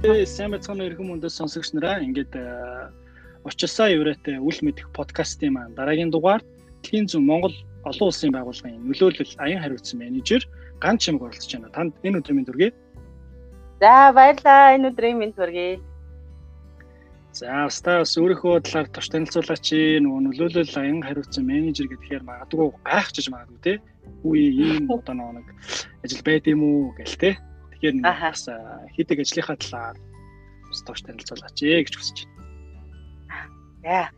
сайн байцгаана өргөн мөндөс сонсогч нараа ингээд очилсаа еврейтэй үл мэдэх подкастын маань дараагийн дугаар Тхийн зүүн Монгол олон улсын байгууллагын нөлөөлөл аян хариуцсан менежер ган чимэг оролцож байна. Танд энэ өдрийн мэнд хүргэе. За баярлалаа. Энэ өдрийн мэнд хүргэе. За ста бас өөрийнхөө талаар товч танилцуулаач. Нөгөө нөлөөлөл аян хариуцсан менежер гэдгээр магадгүй гайхчихж магадгүй те. Үгүй ийм одоо нэг ажил байд юм уу гэл те. Тэгэхээр бас хийдэг ажлынхаа талаар бас товч танилцуулаач гэж хүсэж байна.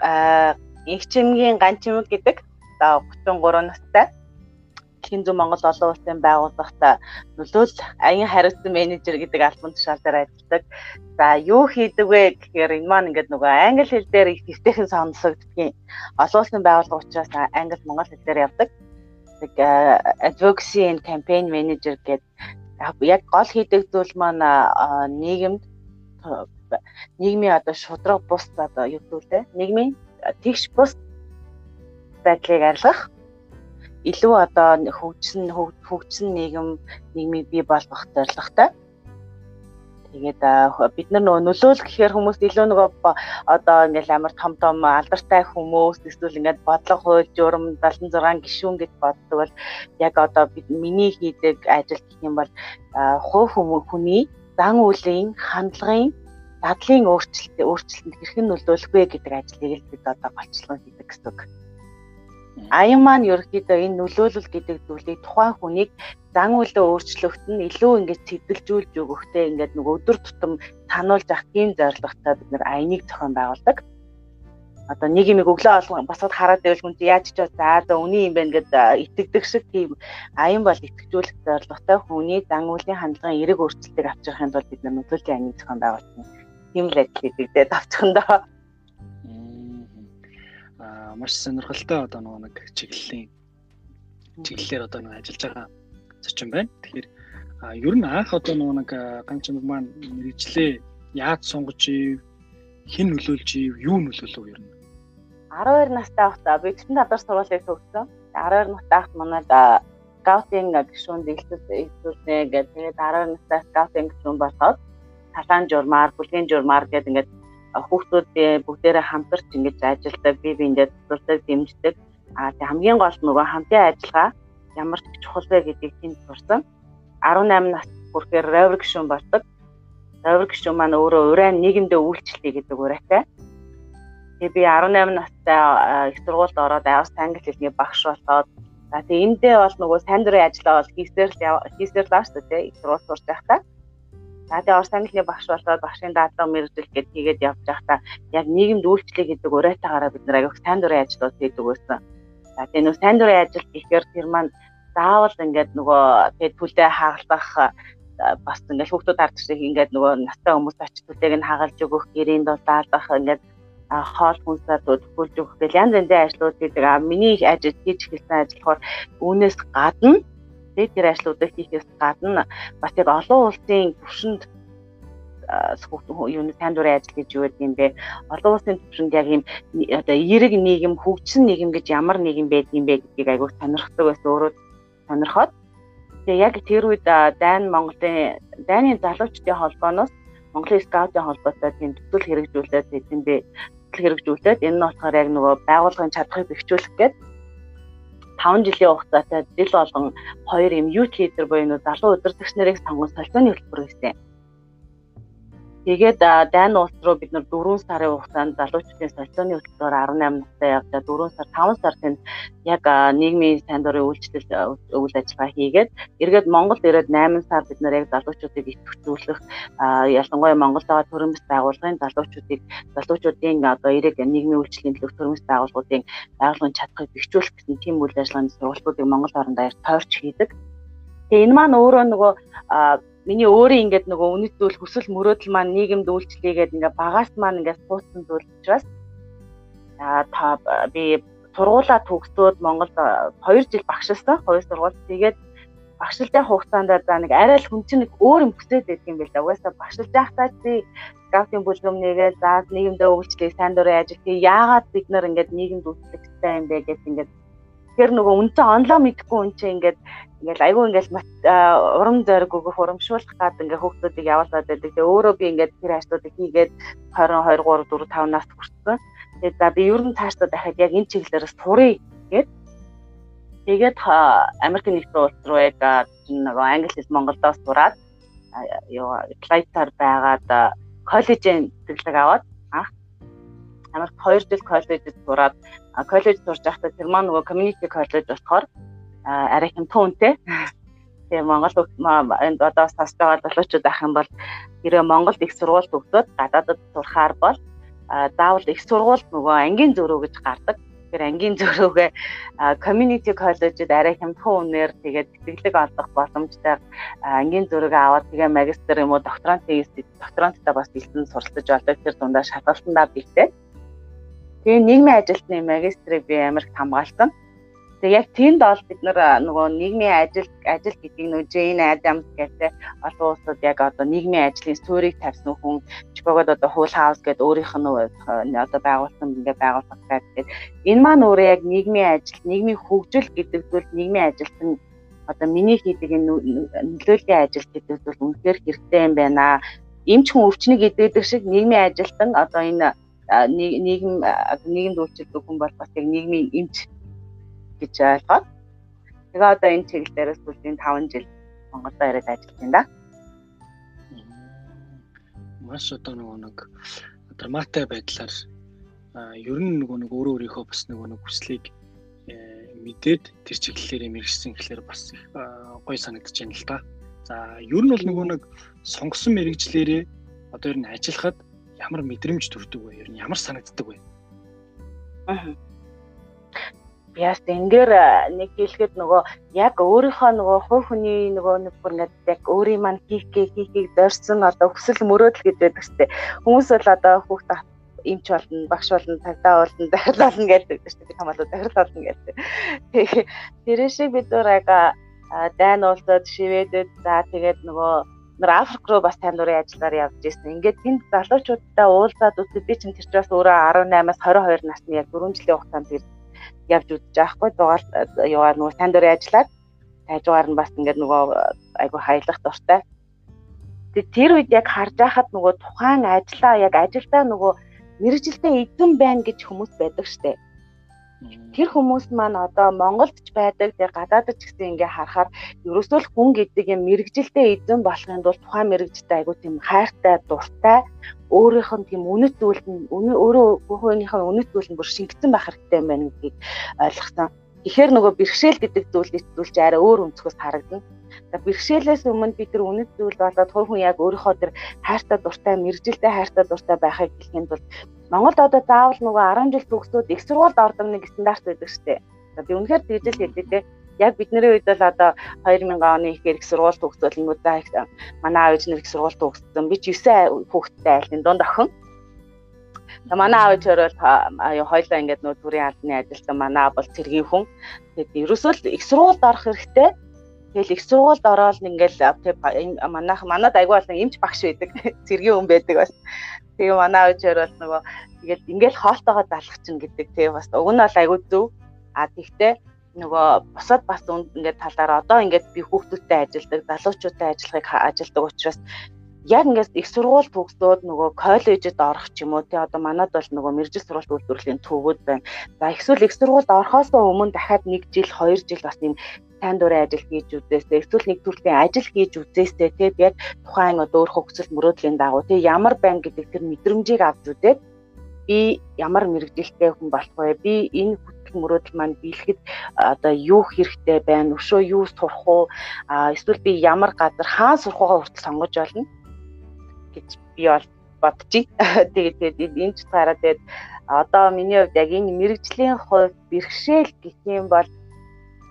Аа Игчимгийн ганчимэг гэдэг одоо 33 настай Дэлхийн зүүн Монгол олон улсын байгууллагт нөлөөл аян хариуцсан менежер гэдэг албан тушаал дээр ажилладаг. За юу хийдэг вэ гэхээр энэ маань ингээд нөгөө англи хэл дээр их хэвтэйхэн сонсогддгийн олон улсын байгууллага учраас англи монгол хэл дээр явдаг. Тэг advocacy and campaign manager гэдэг яг гол хийдэг зүйл маань нийгэмд нийгмийн одоо шудраг бус одоо юу гэдэг? Нийгмийн тэгш бус байдлыг арилгах илүү одоо хөгжсөн хөгжсөн нийгэм нийгмийг бий болгох зорилготой. Тэгээд бид нар нөгөө нөлөөл гэхээр хүмүүс илүү нөгөө одоо ингээл амар том том алдартай хүмүүс эсвэл ингээд бодлого хууль журам 76 гишүүн гэж боддог бол яг одоо бид миний хийдэг ажил гэх юм бол хувь хүний зан үйлийн хандлагын дадлын өөрчлөлт өөрчлөлтөнд хэрхэн нөлөөлөх вэ гэдэг ажлыг л бид одоо голчлон хийдэг гэсэн үг. Аян маань ерөөхдөө энэ нөлөөлөл гэдэг зүйлийг тухайн хүнийг зан үйлээ өөрчлөхт нь илүү ингэж цэвэрлжүүлж өгөхтэй ингээд нэг өдөр тутам сануулж авах тийм зорилготой бид нэр аяныг зохион байгуулдаг. Одоо нэг юм өглөө олгон босоод хараад байвал хүн яаж ч за за үний юм байна гэд итгэдэг шиг тийм аян бол итгэжүүлэх зорилготой хүний зан үйлийн хандлагын эерэг өөрчлөлтийг авчрахын тулд бид нөлөөллийн аяныг зохион байгуулсан. Тийм л ажил хийдэг тавцхандаа маш сонирхолтой одоо нөгөө нэг чиглэлийн чиглэлээр одоо нэг ажиллаж байгаа зочин байна. Тэгэхээр ер нь анх одоо нөгөө нэг ганчмаг маань мэрэгчлээ яаж сонгож ив, хэн нөлөөлж ив, юу нөлөөлөв ер нь? 12 настай байхдаа би 9 надад сургуулийг төгссөн. 12 настай байхад манайд скаутинг гишүүн дэглэлт ихсүүлнэ гэдэг. Тэгээд 12 настай скаутинг гишүүн болоод талаан журмаар, бүлгийн журмаар гэдэг ингээд хүүхдүүд бүгдээрээ хамтарч ингэж ажилладаг, бие биендээ тусалдаг, дэмждэг. Аа тэг хамгийн гол нөгөө хамтын ажиллагаа ямар ч чухал вэ гэдгийг тэнд сурсан. 18 нас хүрэхээр Ровер гишүүн болдог. Ровер гишүүн маань өөрөө урайн нийгэмдээ үйлчлэе гэдэг урайтай. Тэгээ би 18 настай их сургуульд ороод авс англи хэлний багш болоод за тэг эндээ бол нөгөө сайн дурын ажиллаа бол хийсээр л хийсээр л шүү дээ их сургууль сурч байхдаа За тэгээ Орос англи багш болоод багшийн дадлага мэрэгжил гээд хийгээд явж байхдаа яг нийгэмд үйлчлэе гэдэг уриатаагаараа бид нар аяг сайн дурын ажлууд хийдэг байсан. За тэгээ нөө сайн дурын ажил гэхээр тэр маань заавал ингээд нөгөө тэгээ түлээ хагалдах бас ингээд хүүхдүүд хардаг шиг ингээд нөгөө настай хүмүүс очиж түлээг нь хагалж өгөх, гэрийн дулаалах ингээд хоол хүнсээ төлөвлөж өгөх гэл янз янзын ажлууд хийдэг. А миний ажил хийж эхэлсэн ажил болохоор үүнээс гадна тий тэр ажлуудыг хийхээс гадна бас яг олон улсын түвшинд юуны сайн дурын ажил гэж юу гэдэг юм бэ? Олон улсын түвшинд яг юм одоо эерэг нийгэм, хөгжсөн нийгэм гэж ямар нийгэм байдгийм бэ гэдгийг айгүй сонирхдаг байсан өөрөө сонирхоод тэгээ яг тэр үед Дайн Монголын Дайны залуучдын холбооноос Монголын скаутын холбоотой тийм төсөл хэрэгжүүлээд эзэндээ төсөл хэрэгжүүлээд энэ нь болохоор яг нөгөө байгууллагын чадхыг бэхжүүлэх гэдэг 5 жилийн хугацаатай жил болгон хоёр юм youth leader буюу залуу удирдагч нарыг сонгон солилцооны хөтөлбөр хийсэн. Тэгээд Дайн улс руу бид нар 4 сарын хугацаанд залуучдын солилцооны хөтөлбөр 18 настай явдаа 4 сар 5 сар тэнд яг нийгмийн сайн дурын үйлчлэл үйл ажиллагаа хийгээд эргээд Монголд ирээд 8 сар бид нар яг залуучуудыг идэвхжүүлэх ялангуяа Монголд байгаа төрөмс байгууллагын залуучуудыг залуучуудын одоо эрэг нийгмийн үйлчлэлийн төлөв төрөмс байгууллагуудын байгууллагын чадхыг бэхжүүлэх гэсэн тийм үйл ажиллагааны сургалтуудыг Монгол орнд даяар тойрч хийдэг. Тэгээ энэ маань өөрөө нөгөө миний өөрийн ингээд нөгөө үнэт зүйл хүсэл мөрөөдөл маань нийгэмд үйлчлэгээд ингээд багаас маань ингээд суудсан зүйл учраас аа та би сургуулаа төгсөөд Монголд 2 жил багшилсан. Хоёр сургууль. Тэгээд багшилтын хугацаанд за нэг арай л хүн чинь нэг өөр юм хүсээд байдаг юм байна. Угаасаа багшилж байхдаа чи скаутын бүлгэмнийгээ за нийгэмдээ үйлчлэх сайн дурын ажил тий яагаад бид нар ингээд нийгэмд үйлчлэх хэрэгтэй юм бэ гэж ингээд Тэгэхээр нөгөө үнтэй онлоо мэдхгүй хүн чинь ингээд ингээл айгүй ингээл урам зориг өгөх урамшуулах гад ингээ хүүхдүүдийг явуулаад байдаг. Тэгээ өөрөө би ингээд тэр ажлуудыг хийгээд 20 23 4 5 нас хүрсэн. Тэгээ за би ер нь цаашдаа дахиад яг энэ чиглэлээрээ сурыг гээд тэгээд Америк нэгдсэн улс руу яг нөгөө англи хэл Монголдоо сураад юу клайтаар байгаад коллежийн тэтгэлэг аваад Америк 2 жил коллежид сураад коллеж сурж байхдаа тэр маань нөгөө community college болохоор арай хэмтэн үнэтэй. Тэгээ Монгол энд одоо сонсож байгаа залуучууд ах юм бол хэрэв Монголд их сургуульд өгдөөд гадаадд сурахаар бол заавал их сургуульд нөгөө ангийн зөрүү гэж гардаг. Тэгэхээр ангийн зөрүүгээ community college-д арай хямдхан үнээр тэгээд тэтгэлэг олох боломжтой ангийн зөрүүгээ аваад тэгээ магистр юм уу докторант хийсэн докторанттай бас дэлсэн суралцж болдог. Тэр дундаа шалгалтандаа бийтэй. Тэгээ нийгмийн ажилтны магистрыг би Америкт хамгаалсан. Тэгээ яг тэнд бол бид нөгөө нийгмийн ажил ажил гэдгийг нөө Джейн Адамс гэдэг олон улсууд яг одоо нийгмийн ажлын суурийг тавьсан хүн Чикагод одоо Hull House гэдэг өөрийнх нь одоо байгуулсан ингээ байгууллага гэдэг. Энэ маань өөрөө яг нийгмийн ажил, нийгмийн хөгжил гэдэг зүйл нийгмийн ажилтан одоо миний хийдэг нөлөөллийн ажил гэдэг зүйл үнэхээр хэрэгтэй юм байна. Эмч хүн өвчнийг идэгдэг шиг нийгмийн ажилтан одоо энэ нийгэм нийгэмд үйлчлдэг хүн бол бас яг нийгмийн эмч гэж ойлгоод тэгээ одоо энэ чиглэлээрээс сүүлийн 5 жил Монголд ирээд ажиллаж байна да. Маш одоо нөгөө нэг драматай байдлаар ер нь нөгөө нэг өөрөө өөрийнхөө бас нөгөө нэг хүслийг э, мэдээд тэр чиглэлээр мэрэгсэн гэхлээр бас их гоё санагдаж байна л да. За ер нь бол нөгөө нэг сонгосон мэрэгчлэрээ одоо ер нь ажиллахад ямар мэдрэмж төрдөг вэ? Ер нь ямар санагддаг вэ? Аа яас энгээр нэг хэлэхэд нөгөө яг өөрийнхөө нөгөө хувь хүний нөгөө нэг бүр ингээд яг өөрийн маань хийх гээ хийхийг зорьсон одоо хүсэл мөрөөдөл шүү дээ. Хүмүүс бол одоо хүүхд эмч болно, багш болно, тагтаа болно, дахил болно гэдэг шүү дээ. Хамаалуу дахил болно гэдэг. Тэгээ тэр шиг бид яг дайн уулзаад шивэдэд за тэгээд нөгөө нэр Африк руу бас тань дурын ажиллаар явж ирсэн. Ингээд тэнд залуучуудтай уулзаад үзээ би чинь тэр чигээс өөрөө 18-аас 22 насны яг 4 жилийн хугацаанд тэр явж үзэж байхгүй дугаар яваар нөгөө тань дурын ажиллаад тажгаар нь бас ингээд нөгөө айгу хаялах дуртай. Тэгээ тэр үед яг харж байхад нөгөө тухайн ажлаа яг ажилдаа нөгөө мэрэгжилтэй эзэн байна гэж хүмүүс байдаг штеп Тэр хүмүүс маань одоо Монголд ч байдаг, тэр гадаадд ч гэсэн ингээ харахаар ерөөсөө л хүн гэдэг юм мэрэгжилтэй эзэн болохын тулд тухайн мэрэгжтэй айгуу тийм хайртай, дуртай, өөрийнх нь тийм үнэт зүйл нь өөрөө нь үнэт зүйл нь бүр шингэсэн байх хэрэгтэй юм байна гэдгийг ойлгосон. Тэгэхээр нөгөө бэрхшээл гэдэг зүйлийг зүйлж арай өөр өнцгөөс харагдана. За бэрхшээлээс өмнө бид тэр үнэт зүйл болоод хувь хүн яг өөрийнхөө тэр хайртай дуртай, мэрэгжилтэй хайртай дуртай байхыг хэлэхэд бол Монголд одоо заавал нөгөө 10 жил төгсөөд их сургуульд ордог нэг стандарт байдаг шүү дээ. За би үнэхээр тэгж л хэлдэг те. Яг бидний үед бол одоо 2000 оны ихэр их сургууль төгсөөл уу за манай аав ээж нэр их сургууль төгссөн. Би ч 9 хүүхэдтэй айлын дунд охин. Манай аав ээж бол хоёлаа ингээд нөө төрийн албаны ажилтан манай бол цэргийн хүн. Тэгээд ерөөсөө л их сургуульд орох хэрэгтэй. Тэгэл их сургуульд ороод ингээл манайх манад айгүй бол эмч багш байдаг. Цэргийн хүн байдаг бас. Тэгээ манай өвчөр бол нөгөө тэгээд ингээл хоолтойгоо залгах чинь гэдэг тий бас уг нь бол айгүй зөв. А тэгтээ нөгөө босоод бас ингээд талаар одоо ингээд би хүүхдүүдтэй ажилдаг, залуучуудтай ажиллахыг ажилдаг учраас яг ингээд их сургууль төгсөөд нөгөө коллежид орох ч юм уу тий одоо манад бол нөгөө мэрэгжил сургалт үйлдвэрлэлийн төвүүд байна. За эсвэл их сургуульд орохоос өмнө дахиад 1 жил, 2 жил бас юм сайн дурын ажил хийж үзээсэй эсвэл нэг төрлийн ажил хийж үзээсэй тэгээд яг тухайн одоо өөр хөгсөл мөрөөдлийн дагуу тэг ямар байна гэдэг тэр мэдрэмжийг авч үзээд би ямар мэрэгжилтэй хүн болох вэ? Би энэ хүсэл мөрөөдөл маань биелэхэд одоо юу хэрэгтэй байна? Өшөө юу сурах уу? Эсвэл би ямар газар хаан сурах уу? Хүртэл сонгож болно гэж би бол бодчих. Тэгээд тэгээд энэ ч утгаараа тэгээд одоо миний хувьд яг энэ мэрэгжлийн хувьд бэрхшээл гэх юм бол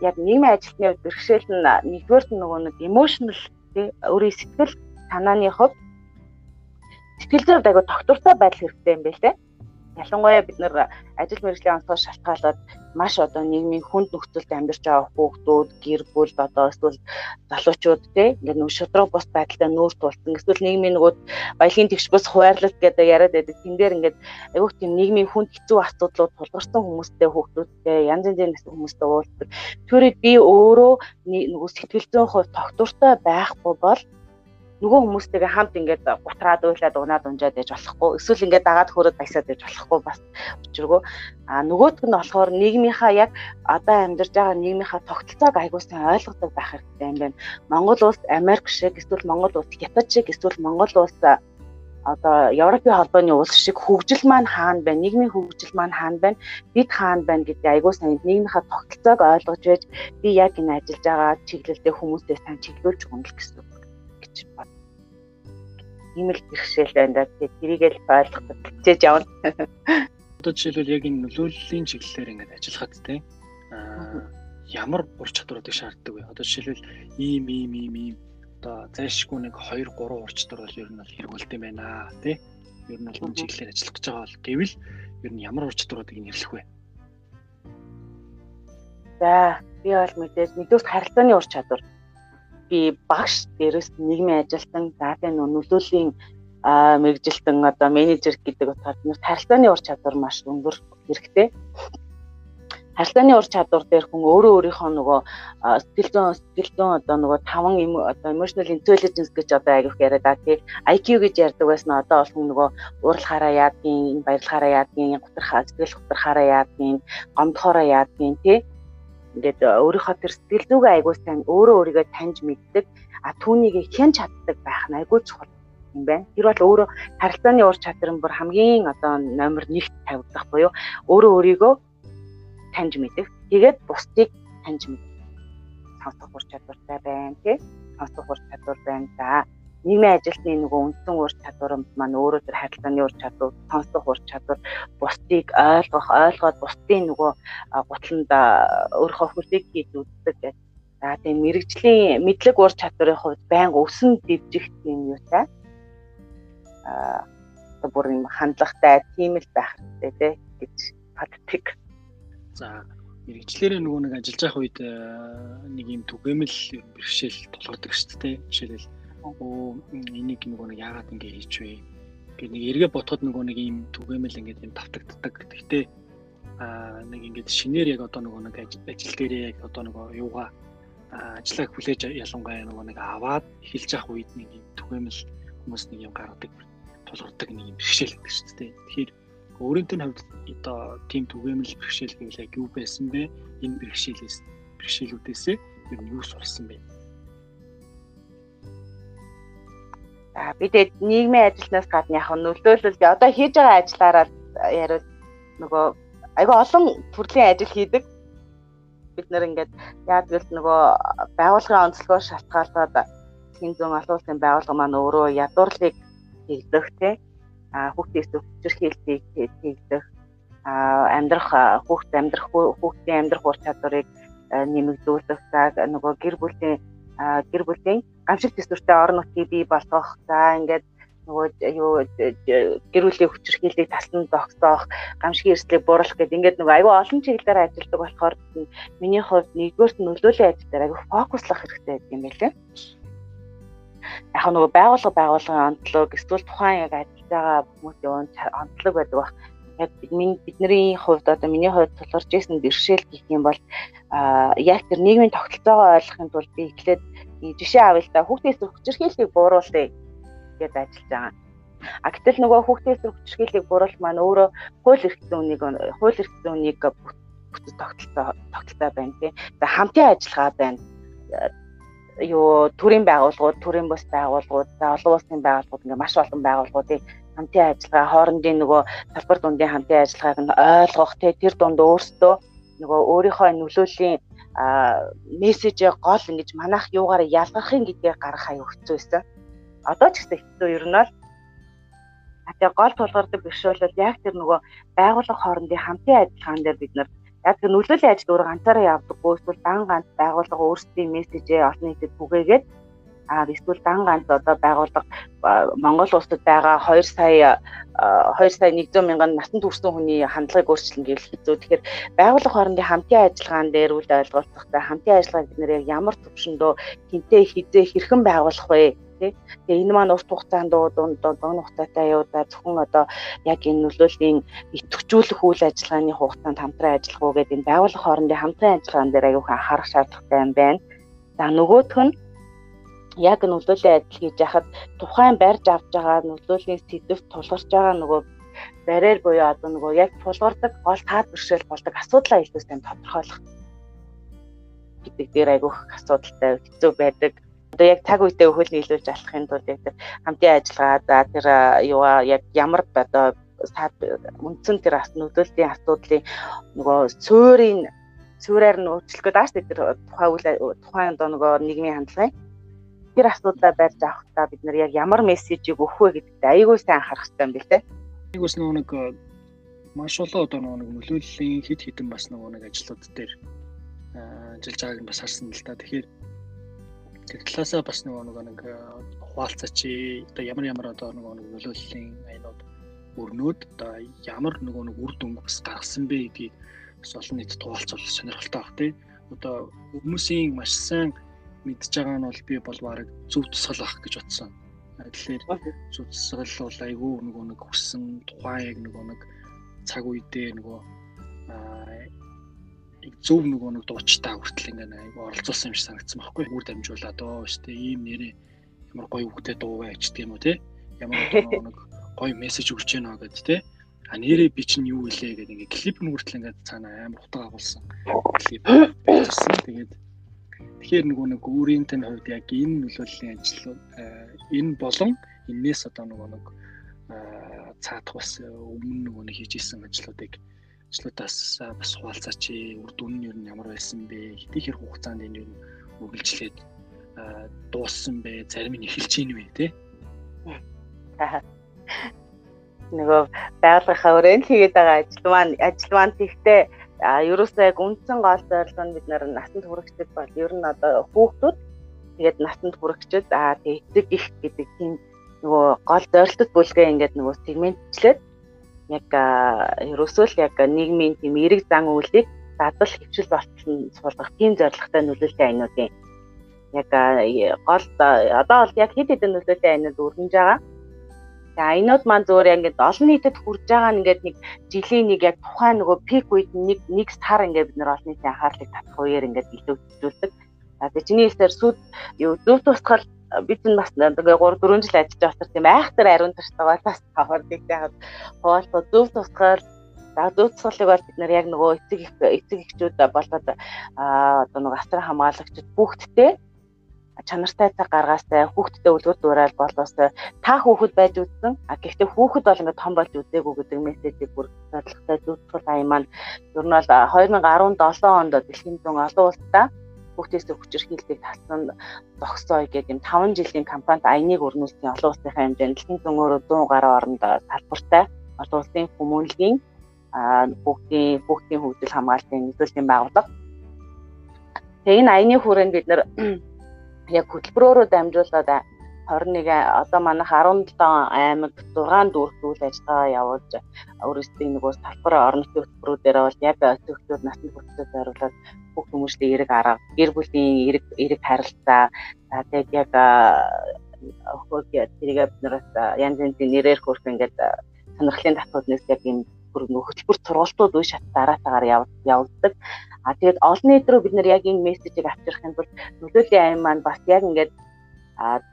яг нийгмийн ажилтны хувьд бэрхшээл нь нэгдүгээр нь нөгөө нэг emotional тий өөрийн сэтгэл санааны хувьд сэтгэл зүйд айгу тогтвортой байдал хэрэгтэй юм байна лээ. Ялангуяа бид нар ажил мэргэжлийн онцгой шалтгаалаад маш одоо нийгмийн хүнд нөхцөлд амьдарч байгаа хүүхдүүд, гэр бүл одоо эсвэл залуучууд тий ингээд нөх шудраг бус байдалтай нүүр тулсан. Эсвэл нийгмийн нөгөө баялагын тэгш бус хуваарлалт гэдэг яриад байдаг. Тэн дээр ингээд айгүйх тийм нийгмийн хүнд хэцүү асуудлууд тулгарсан хүмүүстэй хүүхдүүдтэй янз янзын гэсэн хүмүүстэй уулздаг. Тэрийг би өөрөө нөгөө сэтгэл зүйн хувь тогтвортой байхгүй бол нөгөө хүмүүстэйгээ хамт ингээд гутраад уйлаад унаад унжаад яж болохгүй эсвэл ингээд дагаад хөрөд баясаад яж болохгүй бас учиргүй а нөгөөдг нь болохоор нийгмийнхаа яг одоо амьдарч байгаа нийгмийнхаа тогтолцоог аягуулсан ойлгодог байх хэрэгтэй юм байна. Монгол улс Америк шиг эсвэл Монгол улс Хятад шиг эсвэл Монгол улс одоо Европын холбооны улс шиг хөгжил маань хаана байна, нийгмийн хөгжил маань хаана байна, бид хаана байна гэдэг айгуу сайн нийгмийнхаа тогтолцоог ойлгож байж би яг энэ ажиллаж байгаа чиглэлдээ хүмүүстэй сайн чиглүүлж өгнө гэсэн үг гэж бод. Ийм л бэрхшээл байна да. Тэгээд тэрийгэл ойлгоход хичээж явна. Одоо жишээлбэл яг энэ нөлөөллийн чиглэлээр ингээд ажиллахад те аа ямар ур чадваруудыг шаарддаг вэ? Одоо жишээлбэл ийм ийм ийм ийм одоо зайлшгүй нэг 2 3 ур чадвар бол ер нь бол хэрэгүүлт юм байна тий. Ер нь бол энэ чиглэлээр ажиллах гэж байгаа бол гэвэл ер нь ямар ур чадваруудыг нэрлэх вэ? За би бол мэдээж нэгдүгээр харилцааны ур чадвар би багш дээрээс нийгмийн ажилтан за тийм нөлөөлийн мэрэгжилтэн одоо менежер гэдэг утгаар бид харилцааны ур чадвар маш өндөр хэрэгтэй. Харилцааны ур чадвар дээр хүн өөрөө өөрийнхөө нөгөө сэтгэл зүйн сэтгэл зүйн одоо нөгөө таван одоо emotional intelligence гэж одоо аягүйх яриад аа тий IQ гэж ярьдаг байсан одоо бол хүн нөгөө уурлахаараа яадгийн баярлахаараа яадгийн гутрахаа сэтгэл гутрахаараа яадгийн гомдохоороо яадгийн тий ингээд э, өөрийнхөө тэр сэтгэл зүгээ айгуу сайн өөрөө өөрийгөө таньж мэддэг а түүнийг хэн чаддаг байх нь айгуу чухал юм байна. Тэр бол өөрөө харилцааны ур чадвар нь бүр хамгийн одоо номер 1-т тавигдах буюу өөрөө өөрийгөө таньж мэдэх. Тэгээд бусдыг таньж мэдэх. Сонсох ур чадвартай байна тий. Сонсох ур чадвар байна. За нийгмийн ажилтны нөгөө үндсэн ур чадвар маань өөрөө тэр харилцааны ур чадвар, сонсох ур чадвар, бусдыг ойлгох, ойлгоод бусдын нөгөө гутланд өөрийнхөө хөлийг хийж үздэг гэж. За тийм мэрэгжлийн мэдлэг ур чадварын хувьд байнга өсөн дэвжих юм юу та? Аа бүр юм хандлагатай тийм л байх хэрэгтэй гэж боддог. За мэрэгчлэрээ нөгөө нэг ажиллаж байх үед нэг юм түгээмэл бэрхшээл тулгардаг шүү дээ. Жишээлбэл оо энийг нөгөө нэг яагаад ингэ хийж вэ гэх нэг эргээ ботход нөгөө нэг ийм түгээмэл ингээд юм тавтагддаг. Гэхдээ аа нэг ингээд шинээр яг одоо нөгөө нэг ажил дээрээ яг одоо нөгөө юугаа ажиллаа хүлээж ялангуяа нөгөө нэг аваад эхэлж явах үед нэг юм түгээмэл хүмүүс нэг юм гаргадаг тулгардаг нэг юм бэрхшээл гэдэг шүү дээ. Тэгэхээр өөрөнтөө хувьд одоо тийм түгээмэл бэрхшээл гэвэл яг юу байсан бэ? Энэ бэрхшээлээс бэрхшээлүүдээсээ ер нь юу сурсан бэ? За бид нийгмийн ажилнаас гадна яг нөлөөлөл. Одоо хийж байгаа ажиллаараа яриад нөгөө айгүй олон төрлийн ажил хийдэг. Бид нэр ингээд яад гэвэл нөгөө байгууллагын онцлогоо шалтгаалаад хин зүүн олон улсын байгууллага маань өөрөө ядуурлыг хийгдэх тий. А хүүхдээс хүчирхийлтийг хийгдэх. А амьдрах хүүхд амьдрах хүүхдийн амьдрах ур чадварыг нэмэгдүүлэх за нөгөө гэр бүлийн гэр бүлийн гамшиг төсвөртэй орон нутгийг бий болгох. За ингээд нөгөө юу гэр бүлийн хүчирхийллийг тасн зогсоох, гамшигын эрсдлийг бууруулах гэдэг ингээд нөгөө аюу олон чиглэлээр ажилладаг болохоор миний хувьд нэгдүгээрт нөлөөллийн ажил дээр аюу фокуслах хэрэгтэй гэдэг юм байлээ. Яг нөгөө байгууллага байгууллагын онцлог эсвэл тухайн яг ажиллаж байгаа хүмүүсийн онцлог байдаг баг яг бидний хувьд одоо миний хувьд тулгарч исэн бэрхшээл гэх юм бол яг тэр нийгмийн тогтолцоогоо ойлгохын тулд би эхлээд жишээ авъя л да хүүхдийн эсрэг хүчирхийллийг бууруулъя гэж ажиллаж байгаа. А гэтэл нөгөө хүүхдийн эсрэг хүчирхийллийг бууруулах маань өөрөө хууль эрх зүйнийг хууль эрх зүйнийг бүтц тогтолцоо тогтолцоо байна тий. За хамтын ажиллагаа байна юу төрийн байгууллагууд, төрийн бус байгууллагууд, за олон улсын байгууллагууд ингээ маш олон байгууллагуудын хамтын ажиллагаа хоорондын нөгөө салбар дундын хамтын ажиллагааг нь ойлгох тий тэр дунд өөрсдөө нөгөө өөрийнхөө нөлөөлийн мессежээ гол ингэж манайх юугаар ялгахын гэдгийг гаргах аюу хэцүү байсан. Одоо ч гэсэн хэцүү ер нь бол тэгээ гол тулгардаг бишвэл яг тэр нөгөө байгууллага хоорондын хамтын ажиллагаан дээр бид нар яг тэр нөлөөлийн ажил өөр ганцаараа явдаггүй эсвэл дан ганц байгууллага өөрсдийн мессежээ олон нийтэд түгээгээд а эсвэл дан ганц одоо байгууллага Монгол улсад байгаа 2 сая 2 сая 100 мянган насанд хүрсэн хүний хандлагыг өөрчилнө гэвэл хэцүү. Тэгэхээр байгууллага хоорондын хамтын ажиллагаан дээр үл ойлголцохтой хамтын ажиллагааг бид нэр ямар төвшөндөө хинтээ хизээ хэрхэн байгуулах вэ? Тэгээ энэ маань урт хугацаанд дунд дунд хугацаатай явуудаа зөвхөн одоо яг энэ нөлөөллийн идэвхжүүлэх үйл ажиллагааны хугацаанд хамтран ажиллах уу гэдэг энэ байгууллага хоорондын хамтран ажиллагаан дээр аюух анхаарах шаардлагатай юм байна. За нөгөөх нь яг нөлөөллийн адил хийж яхад тухайн барьж авч байгаа нөлөөллийн сэдвт тулгарч байгаа нөгөө барьер буюу одоо нөгөө яг тулгардаг гол таад бэрхшээл болдог асуудлаа илүү сайн тодорхойлох гэдэг дээр айгүйх асуудалтай хэцүү байдаг. Одоо яг цаг үедээ хөл нийлүүлж алахын тулд яг тэр хамтын ажиллагаа за тэр юугаа яг ямар одоо үндсэн тэр нөлөөллийн асуудлын нөгөө суурийн суураар нь өөрчлөх гэдэг ааш тэр тухайн үйл тухайн одоо нөгөө нийгмийн хандлагын тэр асуудлаа барьж авахдаа бид нар яг ямар мессежийг өгөх вэ гэдэгт айгүй сайн анхаарах хэрэгтэй юм бэл тэ. Нэгүс нөгөө нэг э, маш олон одоо нөгөө нэг нөлөөллийн хид хідэн бас нөгөө нэг ажлууд дээр э, ажиллаж байгааг нь бас харсан л та. Тэгэхээр тэр талаасаа бас нөгөө нэг э, хуваалцаач одоо ямар ямар одоо нөгөө нэг нөлөөллийн аянууд өрнөд одоо ямар нөгөө нэг үр дүнг бас гаргасан бэ гэдгийг бас олон нийтэд хуваалцвал сонирхолтой баг тий. Одоо хүмүүсийн маш сайн мэдж байгаа нь бол би бол баг зөв тусгал ах гэж бодсон. Тэгэхээр зөв тусгал бол айгүй нөгөө нэг хүссэн тухайн яг нөгөө нэг цаг үедээ нөгөө зөв нөгөө нэг дуучтаа хүртэл ингээ айгүй оролцуулсан юм шиг санагдсан байхгүй. Үр дамжуулаад оо штэ ийм нэрээ ямар гоё үгтэй дуу байж тийм үү те? Ямар нэг гоё мессеж өгч яана гэд те? А нэрээ би чинь юу илээ гэдэг ингээ клип нүртэл ингээ цаана амар утга агуулсан клип бичсэн. Тэгээд Тэгэхээр нөгөө нэг өөрийн тань хувьд яг энэ нөлөөллийн ажил энэ болон энээс одоо нөгөө нэг цаадах бас өмнө нөгөө нэг хийж исэн ажлуудыг ажлуудаас бас хуваалцаач үр дүн нь юу ямар байсан бэ? Хэдийхэр хугацаанд энэ юу үргэлжлээд дууссан бэ? Зарим нь эхэлж ийн вэ те нөгөө байгууллагынхаа өрөөнд хийгээд байгаа ажил маань ажил маань тэгтээ А ерөөсөө яг үндсэн гол зорилго нь бид нар насанд хүрэгчд бол ер нь одоо хүүхдүүд тэгээд насанд хүрэгчд аа тэгээд эцэг их гэдэг тийм нөгөө гол зорилтод бүлгээ ингээд нөгөө сегментчлээд яг ерөөсөө л яг нийгмийн тийм эрэг зан үйлийг дадал хөвчл болтол суулгах тийм зорилготой нөлөөлтэй айнуудын яг гол одоо бол яг хэд хэдэн нөлөөлтэй айнууд өрнөж байгаа Тэгээ аянууд маань зөвөр яг ингээд олон нийтэд хүрж байгаа нь ингээд нэг жилийн нэг яг тухайн нөгөө пик үед нэг нэг сар ингээд бид нар олон нийтийн анхаарлыг татах үеэр ингээд илүүцүүлдэг. За тэгээ чиний хэлсээр сүд юу зөв тусгал бид нь бас ингээ 3 4 жил ажиллаж байгаа тийм айхтар ариун тартай бас тавардыг яг хоолтой зөв тусгал За зөв тусгалыг бол бид нар яг нөгөө эцэг эцэг эхчүүд болоод одоо нөгөө асар хамгаалагчид бүгдтэй чанартай цаг гаргаастай хүүхдтэй үлгэр дуурайл болоостой. Та хүүхэд байж үзсэн. А гэхдээ хүүхэд бол ингээд том болж үзээгүй гэдэг мессежийг бүр зорилготой зөвтгөл аян маань ер нь бол 2017 онд дэлхийн зүүн олон улстай хүүхдээс хүчирхийллийг татсан зогсоё гэдэг юм. 5 жилийн кампанит аяныг өрнүүлсэн олон улсын хэмжээнд дэлхийн зүүн 100 гаруй оронд салбартай олон улсын хүмүүнлэгийн бүгдийн бүгдийн хөгжил хамгаалтын нөлөөллийн байгууллага. Тэгээ энэ аяны хүрээнд бид нар яг хөтөлбөрөөрөө дамжуулаад 21 одоо манайх 17 аймаг 6 дүүрэг үйл ажиллагаа явуулж өөрсдийн нөгөө салбар орон нутгийн хөтөлбөрүүдээр бол яг өсөлтөд насны хүртэл зориулаад бүх хүмүүстийн эрэг арга, гэр бүлийн эрэг эрэг харилцаа за тэгээд яг хөөг тэрийг бид нараас янз янзын нэрээр хөрх ингээд сонирхлын татварнаас яг юм хөтөлбөр сургалтууд үе шат дараатаагаар явуулдаг. А тэгээд олон нийт рүү бид нар яг энэ мессежийг авчрахын тулд нөлөөллийн аян маань бас яг ингээд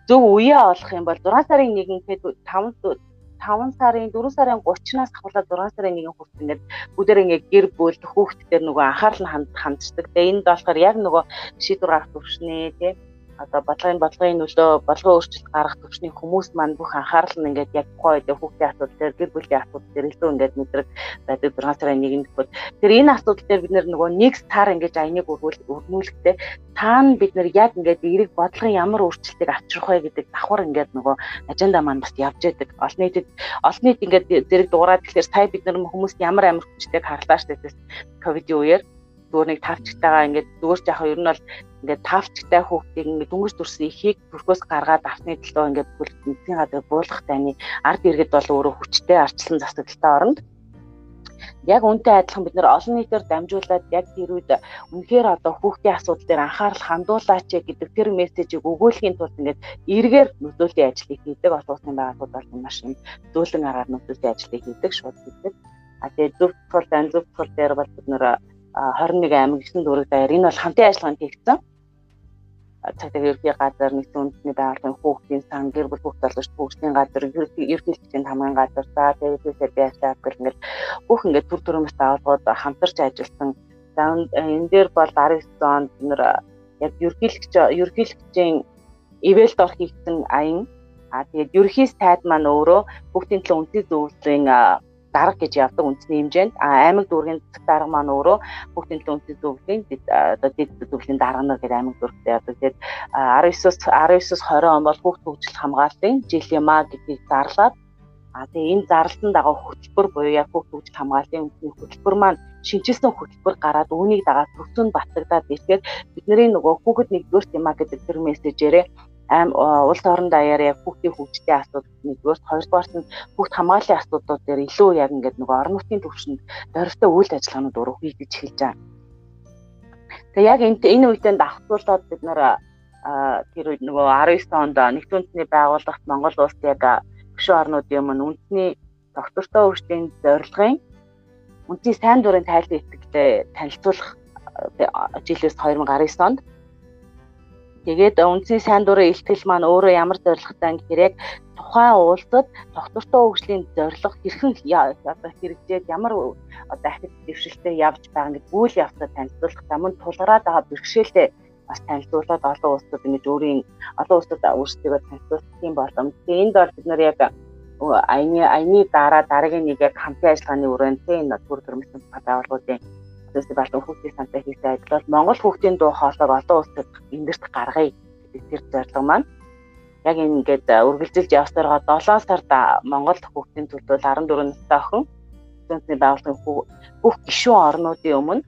зөв үеэ олох юм бол 6 сарын 1-нд 5 5 сарын 4 сарын 30-наас ахуулаад 6 сарын 1-ний хүртэл ингээд бүгдээр ингээд гэр бүл хүүхдүүдээр нөгөө анхаарал нь ханддаг. Тэгээ энд болохоор яг нөгөө шийдвэр гарах төвшний тий одоо бодлогын бодлогын нөлөө бодлогын өөрчлөлт гаргах төвчний хүмүүс маань бүх анхаарал нь ингээд яг тухайн үед хүүхдийн асуудал дээр гэр бүлийн асуудал дээр илүү ингээд мэдрэг байдаг 6 сарын 1-нд бол тэр энэ асуудал дээр бид нөгөө нэг сар ингээд аяныг өргүүлэхдээ таана бид нар яг ингээд эрэг бодлогын ямар өөрчлөлтийг авчрах вэ гэдэг давхар ингээд нөгөө аженда маань бас явж байдаг. Олон нийтэд олон нийт ингээд зэрэг дуурайд тэгэхээр сая бид нар хүмүүс ямар амар хүчтэйг харлаа штэ ковидын үеэр. Зүгээр нэг тавчтайгаа ингээд зүгээр жахаа ер нь бол ингээд тавчтай хүүхдийг ингээд дүнгийн дүрсэн ихийг төрхөөс гаргаад авсны төлөө ингээд бүл эцгийн гадар буулгах таны ард иргэд бол өөрөө хүчтэй арчлан засагтай оронд яг үнтэй адилхан бид нэр олон нийтээр дамжуулаад яг тэр үед үнэхээр одоо хүүхдийн асуудал дээр анхаарал хандуулаач гэдэг тэр мессежийг өгүүлэхийн тулд ингээд эргээр нөлөөллийн ажлыг хийдэг олон улсын байгууллагууд бол маш их зөөлөн аргаар нөлөөллийн ажлыг хийдэг шууд хийдэг. А тэгээ зөв тул дан зөв тул дээр бол бид нэр 21 аймаг 9 дүүрэг даяар энэ бол хамтын ажиллагаанд хийгдсэн цагдаа ерхий газар нэгэн үндэсний байгууллагын хүүхдийн сан гэр бүл хүүхд залгууч хүүхдийн газар ерхийлэгчийн хамгаан газар. За тэгээд байшлаа гэх ингээд бүх ингээд төр төрөмс даалгууд хамтарч ажилласан. За энэ дээр бол 19 онд нэр яг ерхийлэгч ерхийлэгчийн ивэлд ор хийгдсэн аян. А тэгээд ерхий сайд маань өөрөө хүүхдийн төлөө үндэсний зөвлөлийн дарга гэж явдаг үндэсний хэмжээнд аймаг дүүргийн засаг дарга маань өөрөө бүгдийн төлөө үндэсний зөвлөлийн одоо дэд зөвлөлийн дарга нар гэдэг аймаг дүүргтэй явдаг. Тэгээд 19-с 19-с 20 он бол хүүхд хөгжил хамгааллын жилима гэдгийг зарлаад А тэгээ энэ зарлалтанд дагав хөтөлбөр буюу яг хөгжил хамгааллын үндэсний хөтөлбөр маань шинжилсэн хөтөлбөр гараад үүнийг дагаад төвсөнд батлагдаад ирэхээр бидний нөгөө хүүхэд нэгдүгээр тема гэдэг тэр мессежээрээ аим улс орон даяар яг хүүхдийн хөгжлийн асуудал нэгдүгээр хоёрдугаарт нь хүүхд хамгааллын асуудлууд дээр илүү яг ингээд нөгөө орон нутгийн төвшөнд дөрөвтэй үйл ажиллагаанууд уруу хийгдэж эхэлж байгаа. Тэгээ яг энэ энэ үедээ давхцуулаад бид нэр тэр үед нөгөө 19 онд нэгдсэн үндэсний байгууллагт Монгол улс яг гүшүүн орнуудын өмнө үндэсний доктортой үржлийн зорилгын үндэсний сайн дурын тайлбар итгэлээ танилцуулах жилээс 2019 онд Тэгээд үндсийн сайн дурын ихтгэл маань өөрөө ямар зорилготой гэхээр яг тухайн уулзад доктортой хөгжлийн зорилго хэрхэн одоо хэрэгжээд ямар одоо ахиц дэвшилтэд явж байгаа гэдэг үйл явцад танилцуулах замд тулгараад байгаа бэрхшээлтэй бас танилцуулаад олон улсууд ингэж өөрийн олон улсууд өөрсдөө танилцуулах юм боломж. Тэгээд энд бол бид нар яг аяны аяны дараа дараагийн нэг яг хамтын ажиллагааны өрөөнд энэ төр төрмөсөн байгууллагуудын хүмүүсийн болон хүүхдийн сантай хийсэн ажил бол Монгол хүүхдийн дуу хоолойг олон улсад эндэрт гаргая гэдэг тэр зорилго маань. Яг ингээд үргэлжилж явсараа 7 сард Монгол хүүхдийн төлөө 14 настай охин студентны байгууллагын бүх гишүүн орнуудын өмнө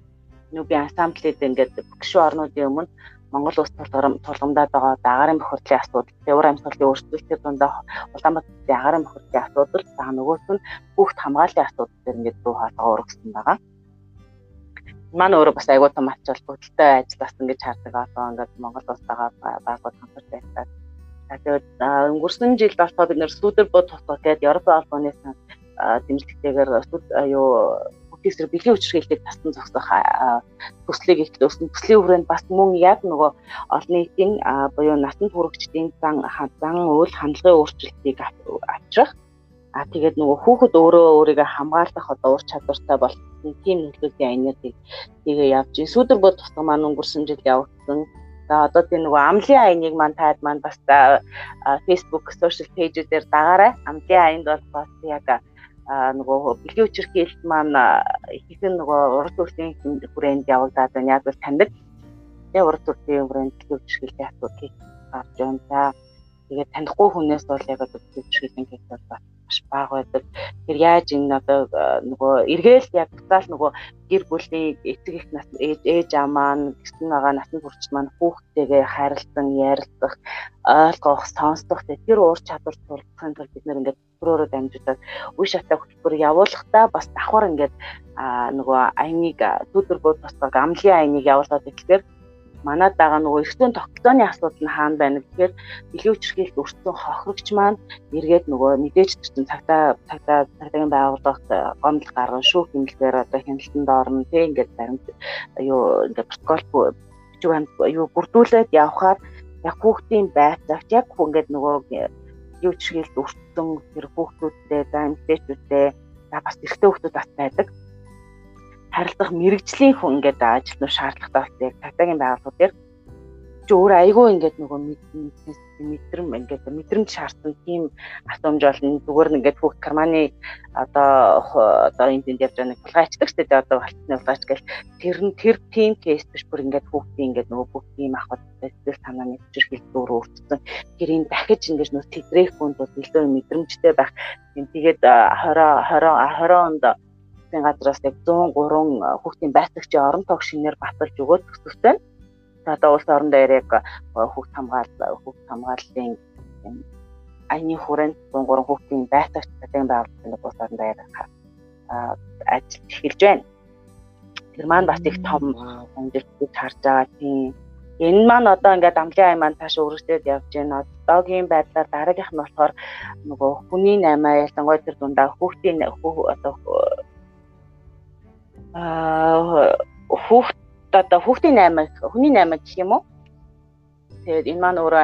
нүби ансамблид ингээд гишүүн орнуудын өмнө Монгол улс тулгамдаад байгаа дагаарын бохирдлын асуудал, төвөр амьсгалын өөрчлөлтийн дундаа Улаанбаатарын агаарын бохирдлын асуудал, за нөгөөс нь хүүхд хамгааллын асуудал дээр ингээд дуу хоолой ургасан байгаа маань өөрөө бас айгуу том ач холбогдолтой ажилласан гэж хардаг одоо ингээд Монгол улс байгаа байгууллага хамтарч байдаг. Тэгээд өнгөрсөн жил болохоор бид нэр Сүүдэр бод тусгал гэдэг Европын албаны дэмжлэгтэйгээр юу бүтээсэр бэлгийн хүчрхийлэлийг тасдан зогсох төслийг их өссөн төслийн хүрээнд бас мөн яг нөгөө олон нийтийн буюу насанд хүрэгчдийн зан зан үйл хандлагын өөрчлөлтийг авчрах А тэгээд нөгөө хүүхэд өөрөө өөрийгөө хамгаалах одоо ур чадвартай болсон тийм нөлөөтэй айнуудыг тэгээ явж сүүдэр бод тусгай маань өнгөрсөн жил явагдсан. За одоо тийм нөгөө амлын айныг маань таад маань бас Facebook social page-дээр дагаарай. Амлын айнд бол бас яг нөгөө бэлгийн үчирхийлэлт маань ихэнх нөгөө урд төрлийн хүрээнд явагдаад байна. Яг л таньдаг. Тэгээ урд төрлийн хүрээнд бэлгийн үчирхийлэлтийн асуудал гарч байна. За тэгээд танихгүй хүнээс бол яг одоо үчирхийллийн кейс бол маш бага байдаг. Тэр яаж энэ одоо нөгөө эргээл яг буцаал нөгөө гэр бүлийн эцэг их нас ээж аа маань гэсэн байгаа насны хүрч маань хүүхдтэйгээ харилцан ярилцах, ойлгох, сонсох тэр уур чадвар тулахын тулд бид нэр ингээд төрөөрөө дамжуулаад үе шатаа хөтөлбөр явуулахдаа бас давхар ингээд нөгөө аяныг дүүдэр бод бас амлын аяныг явуулаад ирэхээр манад байгаа нөгөө эртний тогтолцооны асуудал нь хаана байна? Гэхээр дэлхийн хүчирхийлэлт өртсөн хохирогч маань эргээд нөгөө мэдээж чинь цагтаа цагтаа цагтаагийн байгууллагт гомдол гарган шүүх хэмнэлээр одоо хяналтанд орно тийм ингээд баримт юу ингээд протокол юу бүрдүүлээд явхаар яг хүүхдийн байцаагч яг ингээд нөгөө дэлхийн хүчирхийлэлт өртсөн тэр хүүхдүүдтэй за эмэгтэйчүүдтэй за бас эрэгтэй хүүхдүүд бас байдаг харилцах мэрэгжлийн хүн ингээд ажиллах шаардлагатай болсон яг тагтагийн байгууллагууд дээр чи өөр айгүй ингээд нөгөө мэдрэм ингээд мэдрэмж шаардсан тийм асуумж болно. Зүгээр нь ингээд хүүхд карманы одоо одоо энэ тэнд явж байгаа нэг булгайчдаг шүү дээ одоо болтны булгайч гэл тэр нь тэр тийм кейс биш бүр ингээд хүүхдийн ингээд нөгөө бүх тийм ахад сэтгэл санааны хүчирхийлэл дүүр өөрчлөсөн тэр энэ дахиж ингээд нөгөө тэтрэх хүнд бол илүү мэдрэмжтэй байх. Тэгээд 20 20 20 онд засгийн газраас яг 103 хүүхдийн байцаагчийн орон тоог шинээр баталж өгөөд төсөвтэй. одоо улс орон дээр яг хүүхд хамгаалал хүүхд хамгааллын аяны хүрээнд 3 хүүхдийн байтагч цалин байгууллагын улс орон дээр ажиллаж эхэлж байна. Тэр маань бас их том амжилт гэж харж байгаа тийм. Энэ маань одоо ингээд амлын ай маань тааш өргөжлөд явж байна. Одоогийн байдлаар дараагийнх нь болохоор нөгөө хүний наймаа ялангуяа тэр дундаа хүүхдийн одоо аа хүүхд одоо хүүхдийн наймаа хүний наймаа гэх юм уу? Тэгээд энэ маань өөрөө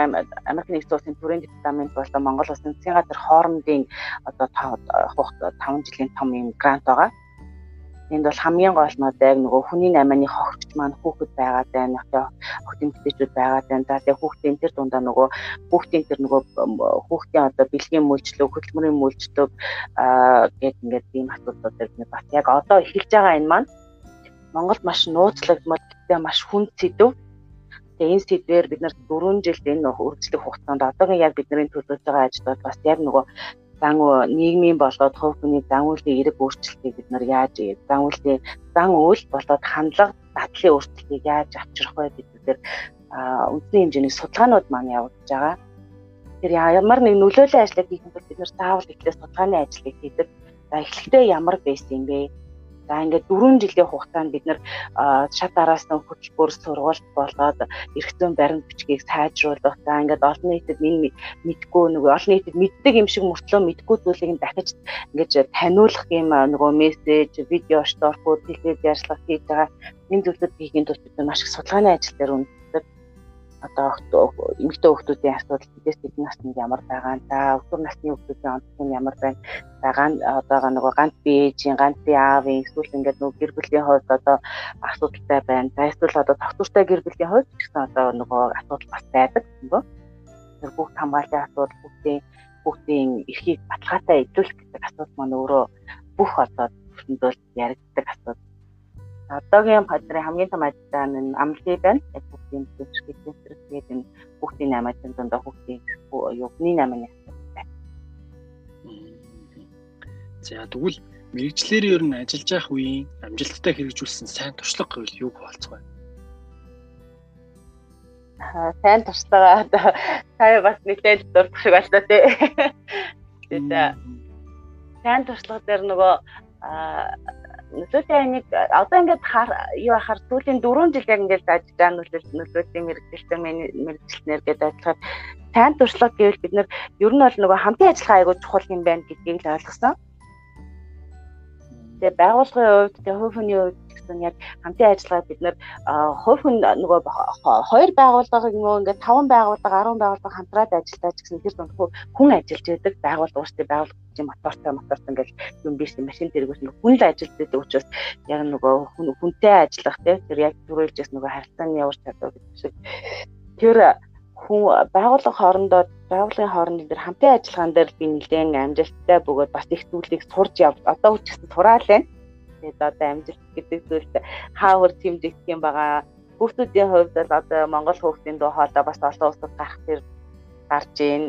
Америк нэгдсэн улсын төрийн департамент болон Монгол улсын засгийн газар хоорондын одоо 5 жилийн том юм грант байгаа. Энд бол хамгийн гол нь одоо яг нөгөө хүний наймааны хогч маань хүүхэд байгаа даа, охин эмэгтэйчүүд байгаа даа. За тэгээ хүүхдийн тэр дундаа нөгөө хүүхдийн тэр нөгөө хүүхдийн одоо бэлгийн мөлжлөг, хөдөлмөрийн мөлжлөг аа гэд ингээд ийм асуудлууд бас яг одоо эхэлж байгаа энэ маань Монголд маш нууцлагдмал гэхдээ маш хүн сэдв. Тэгээ энэ сэдвээр бид нар 4 жилд энэ үргэлжлэх хугацаанд одоогийн яг бидний төлөвлөж байгаа ажлууд бас яг нөгөө зан нийгмийн болоод хувь хүний зан үйлийн эрэг өөрчлөлтийг бид нар яаж зан үйлийн зан үйл болоод хандлага дадлын өөрчлөлтийг яаж авчрах вэ гэдгээр үндэсний хэмжээний судалгаанууд маань явагдаж байгаа. Тэр ямар нэг нөлөөллийн ажлыг хийхэд бид нар заавал эхлээд судалгааны ажлыг хийдэг. За эхлэхдээ ямар байсан юм бэ? За ингээд 4 жилийн хугацаанд бид нэр шат араас нь хөтөлбөр сургалт болоод эрх зүйн баримт бичгийг сайжруулах. За ингээд олон нийтэд энэ мэдгүй нөгөө олон нийтэд мэддэг юм шиг мөртлөө мэдгүй зүйлийг дахиж ингээд таниулах юм нөгөө мессеж, видео шторкууд, телевиз ярьцлага хийж байгаа энэ зүйлүүд хийхин тулд маш их судалгааны ажил дээр үнэ одоо эмэгтэй хүүхдүүдийн асуудал бидээс тэдний наснд ямар байгаа нь та өсвөр насны хүүхдүүдийн онцлог нь ямар байна байгаа нь одоо нөгөө ганц бие ээжийн ганц бие аавын эсвэл ингээд нөгөө гэр бүлийн хувьд одоо асуудалтай байна. За эсвэл одоо тогтвортой гэр бүлийн хувьд ч гэсэн одоо нөгөө асуудал бас байдаг гэнэ. Тэр бүх хамгааллын асуудал бүгдийн бүгдийн эрхийг баталгаатай эзлүүлэх гэдэг асуудал маань өөрөө бүх одоо бүхэндээ яригддаг асуудал одоогийн ходрын хамгийн том ажлаа нь амлын байна. Бүгдийн зөвшөөрөл центр тэгээд энэ хүүхдийн 8-ын дундаа хүүхдийн юуны 8-ны асуудалтай. За тэгвэл мэрэгчлэр ер нь ажиллаж явах үеийн амжилттай хэрэгжүүлсэн сайн туршлага гэвэл юу болцгоо вэ? сайн туршлага одоо сая бас нэлээд дурдах шиг байна тий. Тэгээд сайн туршлага дээр нөгөө нөлөөтэй айныг одоо ингээд юу ахаар сүүлийн 4 жил яг ингээд ажиллаж байгаа нөлөөл нөлөөтэй мэрэгчлээ мэрэгчлэнэр гэдэг ажиллахад сайн туршлага гэвэл бид нар ер нь бол нөгөө хамтын ажиллагаа айгуу чухал юм байна гэдгийг л ойлгосон. Тэгээ байгууллагын хувьд тэгээ хувь хүний хувьд гэсэн яг хамтын ажиллагаа бид нэр хувь хүн нөгөө хоёр байгууллага нөгөө ингээд 5 байгууллага 10 байгууллага хамтраад ажиллаж гэсэн тэр дунд хүн ажиллаж байдаг байгууллага ууштай байгууллага чинь мотортой мотортой ингээд юм биш машин тэргүүс нөгөө хүн л ажиллаж байдаг учраас яг нөгөө хүн хүнтэй ажиллах тэр яг түрүүлжээс нөгөө харилцааны явуур чадвар гэдэг шиг. Тэр хүн байгууллага хоорондоо байгууллагын хоорондын дээр хамтын ажиллагаан дээр би нэлээд амжилттай бөгөөд бас их зүйлийг сурж яв. Одоо үчигсэн сураал байна. Тэгээд одоо амжилт гэдэг зүйлд хаавар тэмдэгдэх юм байгаа. Хүүхдүүдийн хувьд бол одоо Монгол хүүхдийн дуу хоолой бас олон улсад гарах тэр гарч ийн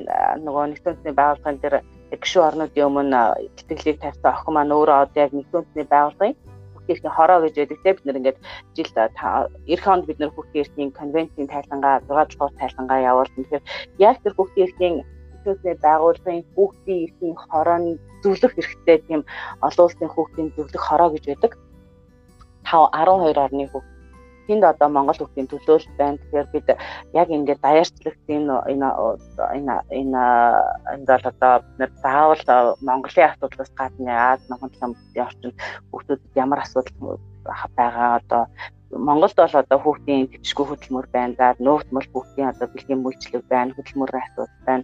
нөгөө нэгдүнтний байгууллагын тэр гişүү орнуудын өмнө тэтгэлийг тавьсан охин маань өөрөө одоо яг нэгдүнтний байгууллагын хүүхдийн хороо гэж байдаг те бид нэр ингээд жил эх хонд бид нэр хүүхдийн эрхийн конвенцийн тайлангаа 6 дугаар тайлангаа явуулсан. Тэгэхээр яг тэр хүүхдийн эрхийн төлөвлөсний байгууллагын хүүхдийн эрхийн хорооны зөвлөх хэрэгтэй тийм олон улсын хүүхдийн зөвлөх хороо гэж байдаг. 5 12 орны хүүхд тэнд одоо Монгол хүүхдийн төлөөлөл байна. Тэгэхээр бид яг ингээд даяарчлагдсан энэ энэ энэ энэ энэ бол одоо заавал Монголын асуудлаас гадна Аз ламбын орчинд хүүхдүүдэд ямар асуудал байгаа одоо Монголд бол одоо хүүхдийн төвчгүй хөдөлмөр байна. За нуугдмал хүүхдийн одоо бэлгийн мүлчлэг байна, хөдөлмөрийн асуудал байна.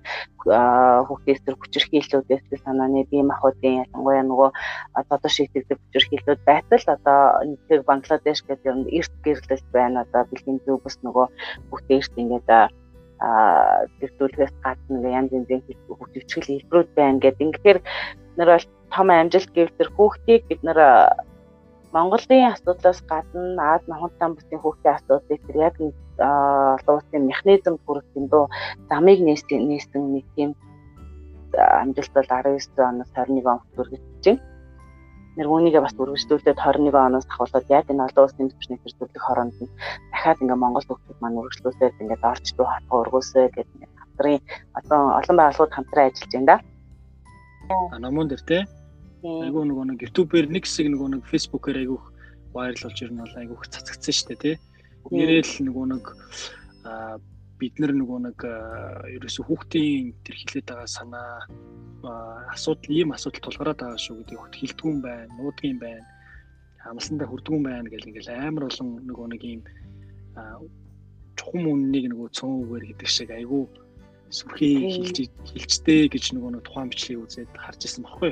Хүүхдээс төр хүчирхийллүүдээс санааны бие махбодын ялангуяа нөгөө одоо шийдэгдэх хүчирхийллүүд байтал одоо нэг Бангладеш гэдэг юм эрт гэрлэл байна. Одоо бэлгийн зүг бас нөгөө хүүхдээ эрт ингээд а тэгтүүлгээс гадна янз янзын хөвчгөл хэлбэрүүд байна гэдэг. Тэгэхээр нар бол том амжилт гэвэл тэр хүүхдийг бид нар Монголын асуудлаас гадна Аз нохон там бүсийн хүүхдийн асуудлыг тэр яг олон улсын механизм бүрдсэн дөө замыг нээсэн нээсэн нэг тийм амжилт бол 19 оноос 21 он хүргэж байна. нэр үүнийгээ бас үргэлжлүүлээд 21 оноос ахуулаад яг энэ олон улсын төвчний төлөвлөх хороонд нь дахиад ингээ Монгол хөгжил маань үргэлжлүүлээд ингээ орч дуу хатгаа өргөөсөө гэдэг хамтрын одоо олон байгууллагууд хамтран ажиллаж байна да. А номон дээр те. Айгуу нөгөө нэг YouTube-ээр нэг хэсэг нөгөө нэг Facebook-ээр айгуух вайрал болж ирнэ бол айгуух цацагдсан шүү дээ те. Нэрэл нөгөө нэг бид нар нөгөө нэг ерөөсө хүүхдийн тэр хилээд байгаа санаа асуудал ийм асуудал тулгараад байгаа шүү гэдэг хот хилдгүүн байна, нуудгийн байна, хамлсандаа хүрдгүүн байна гэл ингээл амар олон нөгөө нэг ийм чухам үннийг нөгөө цөөн үгээр гэдэг шиг айгүй сүрхий хилж хилчтэй гэж нөгөө нэг тухайн бичлэгийг үзээд харж ирсэн баггүй.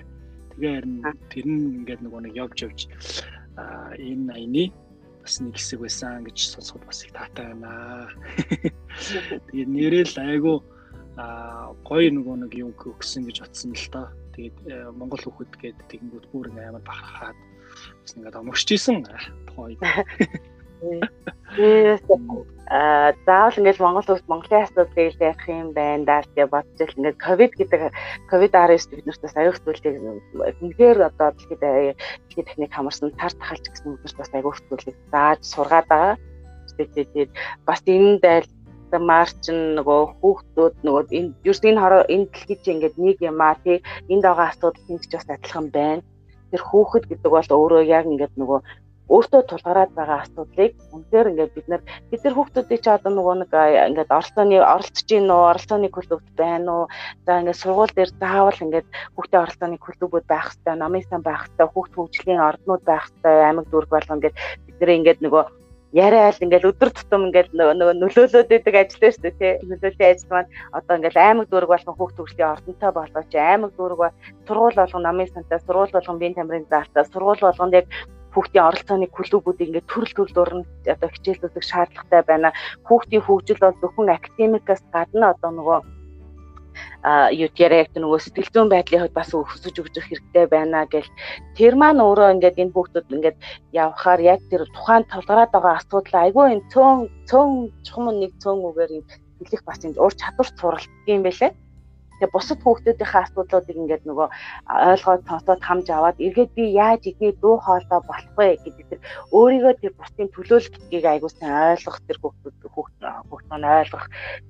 Тэгээ харин тэр нь ингээд нөгөө нэг явж явж энэ аяны бас нэг хэсэг байсан гэж сонсоход бас их таатай байна. Тэгээ нэрэл айгүй гоё нөгөө нэг юм өгсөн гэж бодсон л доо. Тэгээд э, Монгол хүүхэд гээд тэгэнгүүт бүр амар бахархаад бас ингээд омогч ийсэн тухай. Аа заавал ингээд Монгол улс Монголын асуудлыг ярих юм байна даа гэж бодож л ингээд ковид гэдэг ковид 19 биднэрт бас аюул зүйлийг үнээр одоо дэлхийд дэлхийд техник хамарсан тар тахалж гэсэн үгнээс бас аюул зүйлийг зааж сургаад байгаа. Тэгээд бас энэ дайл марч нөгөө хүүхдүүд нөгөө энэ юу энэ хороо энэ дэлхийд чи ингээд нэг юм аа тий энд байгаа асуудал тэнд ч бас адилхан байна. Тэр хүүхэд гэдэг бол өөрөө яг ингээд нөгөө өөртөө тулгараад байгаа асуудлыг үнээр ингээд бид нар бид нар хүүхдүүдийг ч одоо нөгөө нэг ингээд оролцооны оролцож гин үү оролцооны клубт байна уу? За ингээд сургууль дээр заавал ингээд хүүхдийн оролцооны клубүүд байх хэрэгтэй намын сан байх хэрэгтэй хүүхд хөгжлийн орднууд байх хэрэгтэй аймаг дүүрэг болгон ингээд бид нар ингээд нөгөө яриа айл ингээл өдөр тутам ингээл нөгөө нөлөөлөд байдаг ажил шүү дээ тий. Нөлөөллийн ажил маань одоо ингээл аймаг дүүрэг болгон хүүхд төгслийн ордонтой болгооч аймаг дүүрэг ба сургууль болгон намын сантай сургууль болгон биеийн тамирын заалтаа сургууль болгонд яг хүүхдийн оролцооны клубүүд ингээд төрөл төрлөөр нь одоо хичээлүүдийг шаардлагатай байна. Хүүхдийн хөгжил бол зөвхөн академикаас гадна одоо нөгөө а юу яриа яг нөгөө сэтгэл зүйн байдлын хувьд бас өсөж өгөх хэрэгтэй байна гэл тэр маань өөрөө ингээд энэ хүүхдүүд ингээд явхаар яг тэр тухайн толгороод байгаа асуудал айгүй энэ цөөн цөөн чухам нэг цөөн үгээр хэлэх бас энэ ур чадвар суралцдаг юм байлээ. Тэгээ бусад хүүхдүүдийнхээ асуудлуудыг ингээд нөгөө ойлгоод сонсоод хамж аваад эргээд би яаж эдний дуу хоолой болох вэ гэдэг тэр өөрийгөө тэр бусдын төлөөлөлтгийг аягуулсан ойлгох тэр хүүхдүүд хүүхдүүд нь ойлгох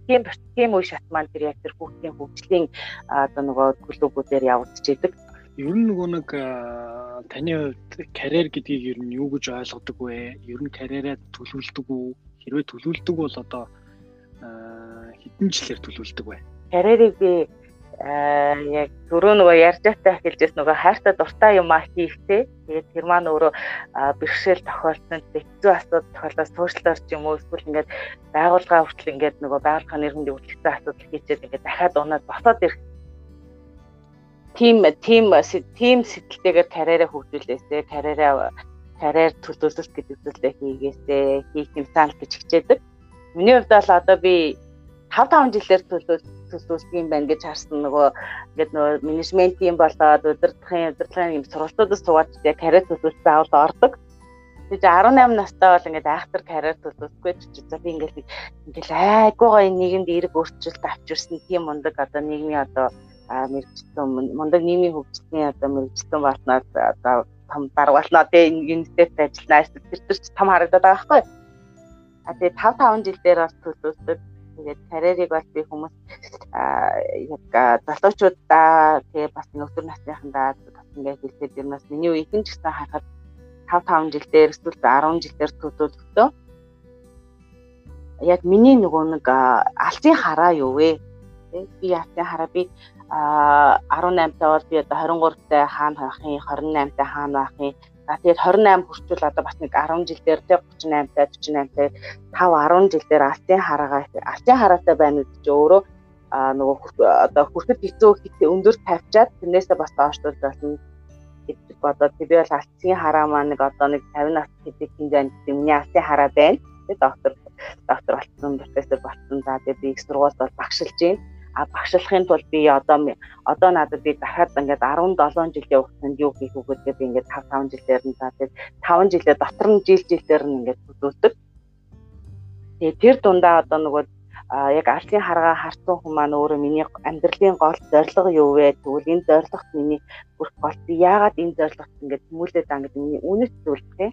тийм тийм үе шат маань тэр яг тэр хүүхдийн хөгжлийн одоо нөгөө төлөвүүдээр явагдаж идэг. Ер нь нөгөө нэг таны хувьд карьер гэдгийг ер нь юу гэж ойлгодог вэ? Ер нь карьераа төлөвлөдөг үү? Хэрвээ төлөвлөдөг бол одоо хэдэн жилээр төлөвлөдөг вэ? Карьерийг би яг түрүү нөгөө ярьж байхдаа хэлжээс нөгөө хайртай дуртай юм а хийхтэй. Тэгээд тэр маань өөрөө бэрхшээл тохиолдсон хэцүү асуудал тохиолдож суурьлаар ч юм уу эсвэл ингээд байгууллага хүртэл ингээд нөгөө байгууллага нэрхэндийн үлдсэн асуудал хийчээд ингээд дахиад унаад босоод ирэх тим тим тим сэтгэлтэйгээр карьераа хөгжүүлээсээ карьераа карьер төлөвлөлт гэдэг зүйлээ хийгээсээ хийх юм санал гэж хичээдэг. Миний хувьд бол одоо би 5 5 жилээр төлөвлөлт төсөөлдөг юм байна гэж харсан нөгөө ингээд нөгөө менежментийн болоод удирдлагын удирдлагын юм сургалтуудаас суугаад яг карьер төсөөлт заавал ордог. Тэгэж 18 настай бол ингээд айхтар карьер төсөөлөхгүй ч за би ингээд ингээд айгуугаа нийгэмд эрг өөрчлөлт авчирсан тийм мундаг одоо нийгмийн одоо мэрэгчлэн мундаг нийгмийн хөгжлийн одоо мэрэгчлэн болсноор одоо том дарга болно тийм юнитэд ажилланаа тэр тэр том харагдаад байгаа байхгүй. А тэгээ 5 5 жил дээр бас төлөвлөдөг Тэгээд карьерийг бол би хүмүүс яг залуучуудаа тэгээ бас нөхөр насныхандаа бас ингээд хэлээд юм бас миний үеийн ч гэсэн харахад 5 5 жил дээр эсвэл 10 жил дээр төлөвлөлтөө яг миний нөгөө нэг алсын хараа юу вэ? Би алсын хараа би а 18 таа бол би одоо 23 таа хаана байхын 28 таа хаана байхын За тэгээд 28 хүрчүүл одоо бас нэг 10 жил дээр тэг 38 таа 48 таа 5 10 жил дээр алтын хараагаа алтын хараатай байна гэдэг чинь өөрөө а нөгөө одоо хүрхэд хэцүү хит өндөр тавьчаад тэрнээсээ бас доошлуулж болно гэдэг бодоод би бол алтын хараа маань нэг одоо нэг 50 нас гэдэг хинжээнд миний алтын хараа байна. Тэгээд доктор доктор болсон, профессор болсон. За тэгээд би их сургуульд бол багшилж байна а багшлахын тулд би одоо одоо надад би дахиад ингээд 17 жилийн хугацаанд юу хийх үгээд би ингээд 5 5 жилээр нь за тэгээд 5 жилээ дотор нь жил жилээр нь ингээд төдөөдөг. Тэгээд тэр дундаа одоо нөгөө яг ардын харгаа харсан хүмүүс маань өөрөө миний амьдралын гол зорилго юу вэ? Тэгвэл энэ зорилгот миний бүрх гол би яагаад энэ зорилгот ингэж хүмүүлээд байгаа гэдэг миний үнэт зүйл тийм.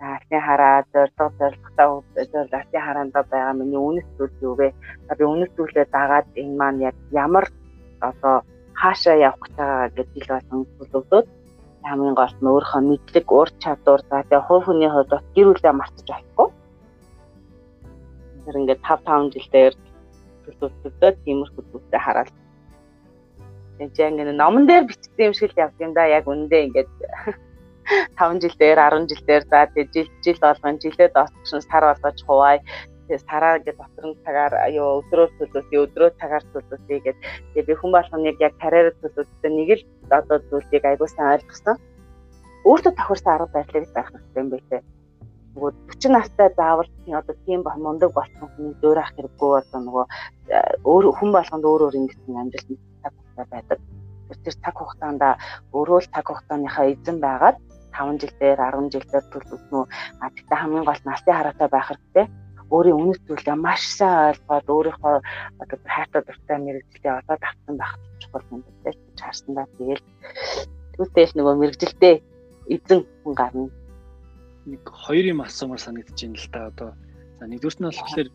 Ардын хараа зорилго зорилготой зорилго ардын хараанда байгаа миний үнэт зүйл юу вэ? Би үнэт зүйлээ дагаад энэ маань яг ямар одоо хаашаа явах гэж байгаа гэдэг л болсон төлөвлөд хамгийн гол нь өөрийнхөө мэдлэг, ур чадвар за тэгээ хувь хүний хувьд бас гэр бүлээ мартаж болохгүй. Тэр ингээд 5 5 жилдээр төлөвлөлтөд тиймэрхүү зүйлээ хараад тэгж ингээд номон дээр бичсэн юм шиг л явд юм да яг үндэ ингээд 5 жил дээр 10 жил дээр за жил жил болгон жилээ доосгош сар болгож хуваа тэгээ сараа ингээд дотор нь цагаар аюу өдрөө төлөвлөе өдрөө цагаар төлөвлөе гэдэг. Тэгээ би хүн болгоныг яг карьераа төлөвлөсөн нэг л одоо зүйлийг аягүй сайн ойлгосон. Өөртөө тохирсон арга барилыг байх хэрэгтэй юм байлээ. Нөгөө 40 настай заавал одоо тийм ба мундаг болсон хүний дөөрах хэрэггүй одоо нөгөө өөр хүн болгонд өөр өөр ингэсэн амжилт цаг хугацаа байдаг. Тэр цаг хугацаанд өөрөө л цаг хугацааныхаа эзэн байгаад 5 жил дээр 10 жил дээр төлөвлөснө. А тэгтээ хамгийн гол нь алсын хараатай байх хэрэгтэй өөрийн үнэт зүйлээ маш сайн ойлгоод өөрийнхөө одоо хайртай дуртай мэрэгчлээ олоод авсан байх чухал юм байна да. Тэгэл түүтэл нөгөө мэрэгжилтэй эзэн хүн гарна. Нэг хоёр юм асуумаар санагдаж байна л да. Одоо за нэгдүгürt нь болохоор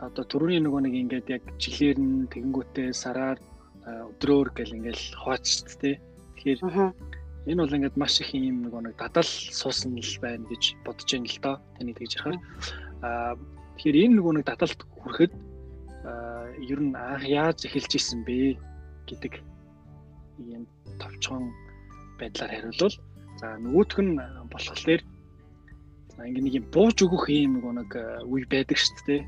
одоо түрүүний нөгөө нэг ингээд яг жилээр нь тэгэнгүүтээ сараар өдрөөр гэл ингээл хуваачт тээ. Тэгэхээр Энэ бол ингээд маш их юм нэг нэг дадал суусан л байна гэж бодож байна л доо. Таны тэгж яхаар. Аа тэгэхээр энэ нөгөө нэг дадалд хүрэхэд ер нь анх яаж эхэлж исэн бэ гэдэг ийм товчхон байдлаар хариулвал за нөгөөх нь болохоор за ингээ нэг юм бууж өгөх юм нэг үе байдаг шүү дээ.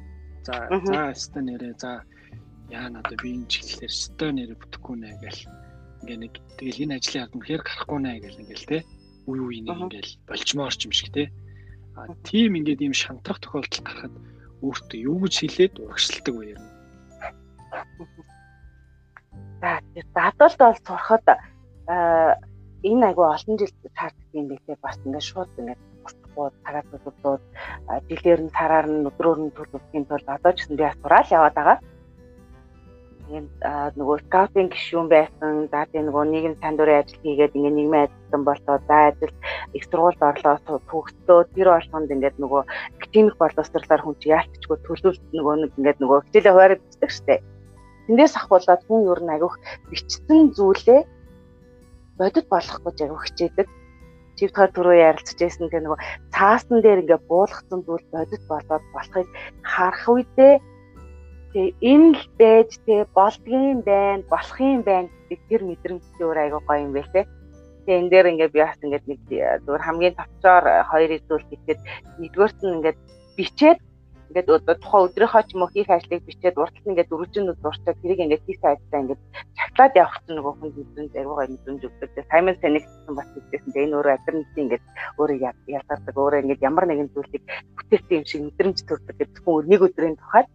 За за өстө нэрээ за яа надад би энэ чиглэлээр өстө нэрээ бүтэхгүй нэ гэл ингээ нэг тэгэл энэ ажлын ард үнэхээр гарахгүй наа гэл ингээл те. Үе үе нэг ингээл болчмоор ч юм шиг те. А тийм ингээд ийм шантарх тохиолдол гарахад өөртөө юу гэж хэлээд урагшилдаг вэ юм За задалд бол сурахад энэ айгу олон жил таардаг юм байлээ бас ингээд шууд ингээд босхгүй цагаад төлөвлөд жилээр нь сараар нь өдрөөр нь төлөвлөхийн тулд одоо ч гэсэн би асуурал яваад байгаа ийм нөгөө скаутинг гишүүн байсан. За тийм нөгөө нийгэм сайн дурын ажил хийгээд ингээ нийгмийн ажилтан болоо. За ажил их сургуульд орлоо төгслөө. Тэр болгонд ингээд нөгөө клиник боловсруулаар хүн чи яалтчгүй төлөвлөлт нөгөө нэг ингээд нөгөө хичээлээ хуваарь бичдэг штеп. Тэндээс ахуулаад хүн ер нь агиух бичсэн зүйлээ бодит болгох гэж агиух хичээдэг. Чивтгаар түрүү ярилцж байсан тэр нөгөө цаасан дээр ингээ буулгацсан зүйл бодит болоод болохыг харах үедээ Тэгээ энэ л байж тэгээ болдгийн байна, болохын байна гэдэг тэр мэдрэмж өөр айгуу гоё юм байна те. Тэгээ энэ дээр ингээд би бас ингээд нэг зүгээр хамгийн товчоор хоёрыг зүйл хийхэд нэгдүгээрт нь ингээд бичээд ингээд тухайн өдрийнхөө ч юм уу хийх ажлыг бичээд урт нь ингээд дөрвжинүүд дурчаад тэрийг ингээд хийх ажиллаа ингээд чаглаад явах чинь нөгөө хүн мэдрэмж айгуу гоё мэдрэмж өгдөг. Саймон Сенексэн бас хэлсэн. Энэ өөрөө амьдрын ингээд өөрөө ялгардаг. Өөрөө ингээд ямар нэгэн зүйлийг бүтээсэн юм шиг мэдрэмж төрдөг гэдэг хүн нэг өдрийн тухайд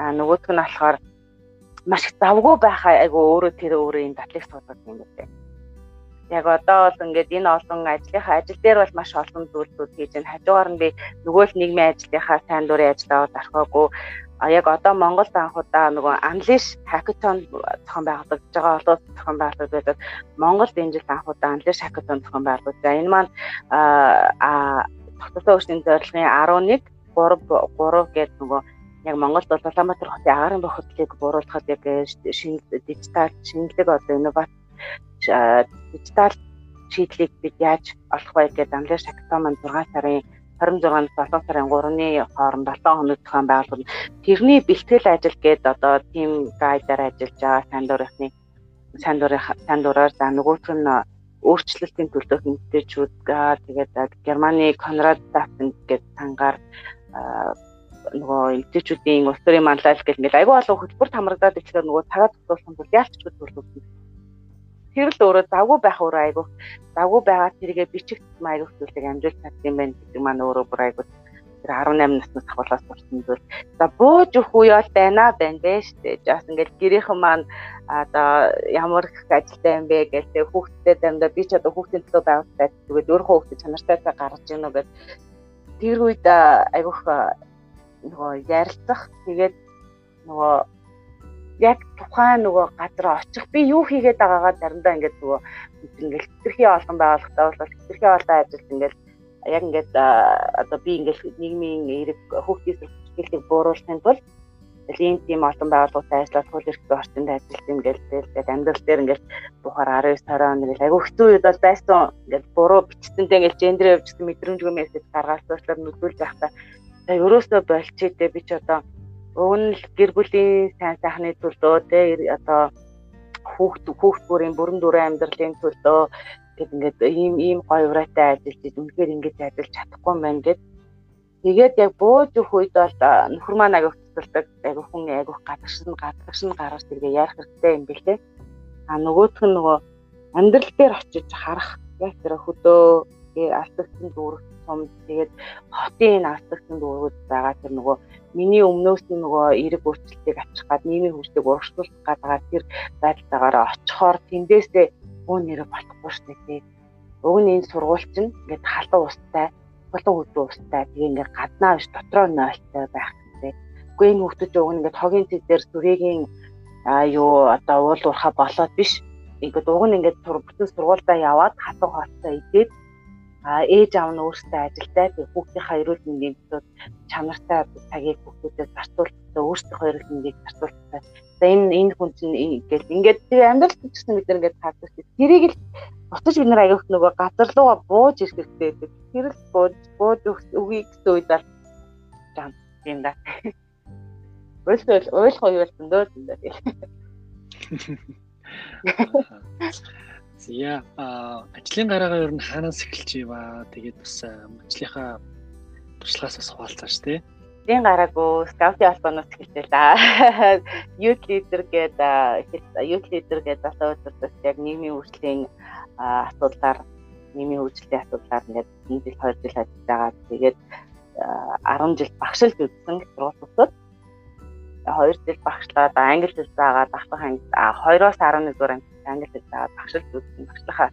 а нөгөөх нь болохоор маш их завгүй байх айгу өөрөө тэр өөрөө энэ дадлыг суулгах юм байна. Яг одоо бол ингээд энэ олон ажлынхаа ажил дээр бол маш олон зүйлсүүд хийж байна. Хажуугаар нь би нөгөө л нийгмийн ажлынхаа сайн дурын ажиллаа дарахаагүй а яг одоо Монголд анхудаа нөгөө Unleash Hackathon зохион байгуулагдж байгаа олон зохион байгуулагдаад Монголд энэ жил анхудаа Unleash Hackathon зохион байгуулагдаж. За энэ маань а тогтсон өөрсдийн зорилгын 11 3 3 гэдэг нөгөө яг Монголд бол Улаанбаатар хотын агаарын бохирдлыг бууруулахад яг э, шинэ дижитал шинэлэг одоо инновац дижитал шийдлийг бид яаж олох вэ гэдэг амлаар шагтаа маань 6 сарын 26-наас 7 сарын 3-ны хооронд 7 хоног зохион байгуулсан. Тэрний бэлтгэл ажил гээд одоо тим гайдаар ажиллаж байгаа дурын сайн дураар за нөгөөх нь өөрчлөлтийн төлөөх эмгтээчүүд тэгээд Германы Конрад Даффен гэдэг сангаар нөгөө эмгтээчүүдийн улс төрийн манлайлал гэх мэт айгүй олон хөтөлбөр хамрагдаад ирэхээр нөгөө цагаа тусуулсан бол яалтч төлөвлөсөн. Тэр л өөрөө завгүй байх өөрөө айгүй завгүй байгаа тэргээ бичих айгүй зүйлийг амжилт татсан байх гэдэг маань өөрөө бүр айгүй тэр 18 наснаас ахуулаад сурсан зүйл. За бууж өгөх үе бол байна байна бэ штэ. Жаас ингээл гэрийнхэн маань одоо ямар их ажилтай юм бэ гэж тэг хүүхдтэй дамдаа би ч одоо хүүхдийн төлөө байгуулдаг. Тэгээд өөрөө хүүхдэд чанартай гаргаж ийнө гэж тэр үед айгүйх нөгөө ярилцах. Тэгээд нөгөө яг тухайн нөгөө газар очих. Би юу хийгээд байгаагаа заримдаа ингээд нөгөө ингээд хэтэрхий олон байгууллагатай бол хэтэрхий олон ажилт ингээд яг ингээд одоо би ингээд нийгмийн эрэг хүүхдийн сэтгэлийг бууруулахын тулд ийм тийм олон байгууллагатай ажиллаад хөл эрхтэй орчинд ажиллаж ингээл тэгээд амьдрал дээр ингээл бухаар 19 20 он ингээл айгүй хэцүү үед бол байсан. Ингээл буруу бичсэнтэй ингээл гендер явжсэн мэдрэмжгүй мессеж гаргаалцуулаад нүдүүлж байхдаа ерөөсөө болчихээ би ч одоо л гэр бүлийн сайн сайхны төлөө те одоо хүүхд хүүхд бүрийн бүрэн дүрэн амьдралын төлөө гэд ингээд ийм ийм гоё ураатай ажиллаж үнэхээр ингэж ажиллаж чадахгүй юм байна гэд. Тэгээд яг бууж өгөх үед бол нөхөр маань агай хөтөлдөг агай хүн агай гадагшин гадагшин гараад тэгээ яарах хэрэгтэй юм бэлээ а нөгөөх нь нөгөө амьдрал дээр очиж харах яг тэр хөдөө алдагсан дүүрэх сум тэгээд хотын алдагсан дүүргүүд байгаа тэр нөгөө миний өмнөөс нөгөө эрэг өөрчлөлтийг авчих гад нийгмийн хөгжлийг урагшлуулах гадаа тэр байдлаагаар очихоор тэндээсээ өө нэрэ болохгүй шүү дээ. Уг нь энэ сургууль чинь ингээд халуун устай, булан хөдөө устай тэгээ ингээд гаднаа биш дотроо нойлтой байх хэрэгтэй. Үгүй энэ хүмүүс уг нь ингээд хогийн цэд дээр сүрэгийн а юу одоо уул уурхаа болоод биш. Ингээд уг нь ингээд бүтэн сургуультай яваад халуун хоолтой идээд а ээж аав нь өөрсдөө ажилдаа тэг хүүхдийнхаа эрүүл мэндийн төлөө чанартай цагийг хүүхдүүдэд зарцуулалтаа өөрсдийнхөө эрүүл мэндийг зарцуулалтаа за энэ энэ хүн чинь ингээд ингээд тэг амьдрал гэсэн бид ингээд хаадаг тэрийг л буцаж бид нар аяг нөгөө газар руугаа бууж ирэх хэрэгтэй гэдэг тэр л бууж бууж үгүй гэсэн үед л жам юм да. Ойлголт ойлгох юу болсон дөө тийм Зя ажлын гараагаа ер нь хаанаас эхэлж иваа тэгээд бас ажлынхаа туршлагаас бас хуваалцаач тий. Ажлын гараагүй скаутын албаноос эхэлжээ да. Youth leader гэдэг youth leader гэдэг асуу үзэрдээс яг нийгмийн үйлчлэлийн асуудлаар нийгмийн үйлчлэлийн асуудлаар ингээд 1 жил 2 жил ажиллаж байгаа. Тэгээд 10 жил багшилж үзсэн сургуулиудад 2 жил багшлаад англи хэл заагаад ахлах анги 2-оос 11 дугаар анги англи хэл заагаад багшилж үзсэн. Багшлахаа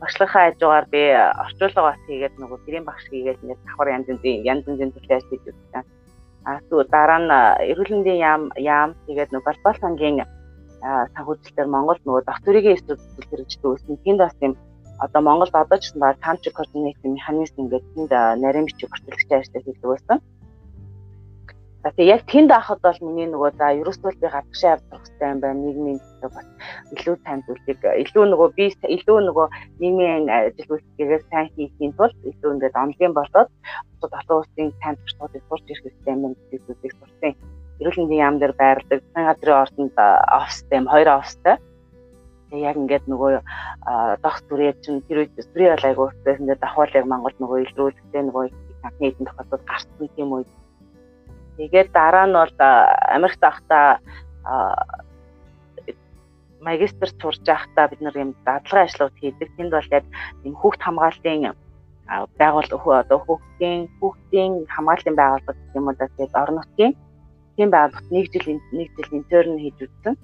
багшлахаа хажуугаар би орчуулга бас хийгээд нөгөө гэрийн багш хийгээд ингээд давхар янз янзын янз янзын төсөл ажиллаж үзсэн. А тү дараа нь эрүүл мэндийн яам яам тэгээд нөгөө глобал сангийн санхүүжилтээр Монгол нөгөө докторийн институт хэрэгждэг үүсэн. Тэнд бас юм одоо Монголд одоо ч гэсэн ба тамч координатор механизм гэдэг нарийн бичиг бүртгэгч ажиллаж хийдэг байсан. За тэгээ яг тэнд ахад бол миний нөгөө за ерөөсөө би гадагшаа хэрэгтэй юм байна. Нийгмийн төлөө бас илүү танд үлдэх, илүү нөгөө би илүү нөгөө нийгмийн ажил үйлчлэгээ сайн хийхийн тулд илүү ингээд онлын болоод бусад олон улсын танд туршлагыг сурч ирэх хэрэгтэй юм гэдэг зүйлийг сурсан. Эрүүл мэндийн яам дээр байрладаг сан газрын ордонд офстэй юм, хоёр офстэй. Тэгээ яг ингээд нөгөө дох зүрээ чинь тэр үед зүрээ бол айгуу өссөн. Тэгээд давхуулыг Монголд нөгөө илрүүлэхдээ нөгөө анхны эдэн тохиолдолд гарсан тийм үед Тэгээд дараа нь бол Америкт байхдаа магистр сурж байхдаа бид нар юм дадлага ажлууд хийдэг. Тэнд бол яг юм хүүхд хамгааллын байгуул одоо хүүхдийн хүүхдийн хамгааллын байгууллага гэх юм уу тэгээд орон нутгийн тийм байгууллагт нэг жил нэг жил интерн хийж үзсэн.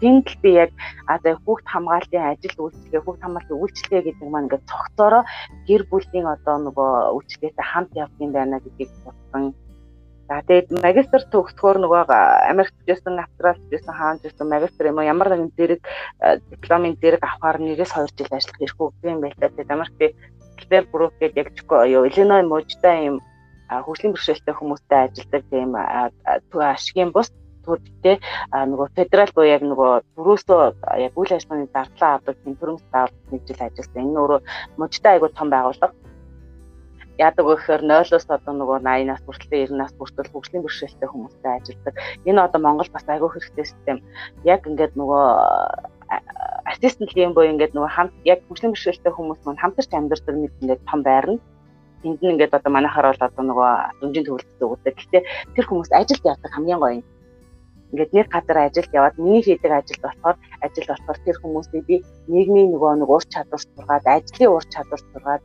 Тэнд л би яг одоо хүүхд хамгааллын ажил үйлчлэгээ хүүхд хамгааллын үйлчлэгээ гэдэг маань ингээд цогцороо гэр бүлийн одоо нөгөө үйлчлэгээтэй хамт явах юм байна гэдгийг бодсон За тэгээд магистр төгсгөөр нөгөө Америкт жисэн, Австралид жисэн, хаан жисэн магистр юм уу ямар нэгэн зэрэг дипломын зэрэг авахаар нэгээс 2 жил ажиллах хэрэггүй юм байлаа. Тэгээд Америкт Клэр Брук гэдэг яг юу Иллиной мужтай юм хөгжлийн бэрхшээлтэй хүмүүстэй ажилладаг тийм ашигын бус төрөлтэй нөгөө федерал буюу яг нөгөө дөрөөсөө яг үйл ажиллагааны зардлаа авдаг тийм төрөмс даалт нэг жил ажилласан. Энэ өөрөө мужтай айгуу том байгууллага яадаг вэ гэхээр 0-оос одоо нөгөө 80 нас хүртэл 90 нас хүртэл хөгжлийн бэрхшээлтэй хүмүүстэй ажилладаг. Энэ одоо Монгол бас айгүй хэрэгтэй систем. Яг ингээд нөгөө ассистент юм буюу ингээд нөгөө хамт яг хөгжлийн бэрхшээлтэй хүмүүс маань хамтарч амьдардаг нэг ингээд том байрна. Тэнд нь ингээд одоо манайхаар бол одоо нөгөө дүнжин төвлөлт өгдөг. Гэхдээ тэр хүмүүс ажилд явдаг хамгийн гоё юм ингээд нэг газар ажилд яваад миний хийдэг ажил болохоор ажил болохоор тэр хүмүүсийг би нийгмийн нөгөө нэг ур чадвар сургаад ажлын ур чадвар сургаад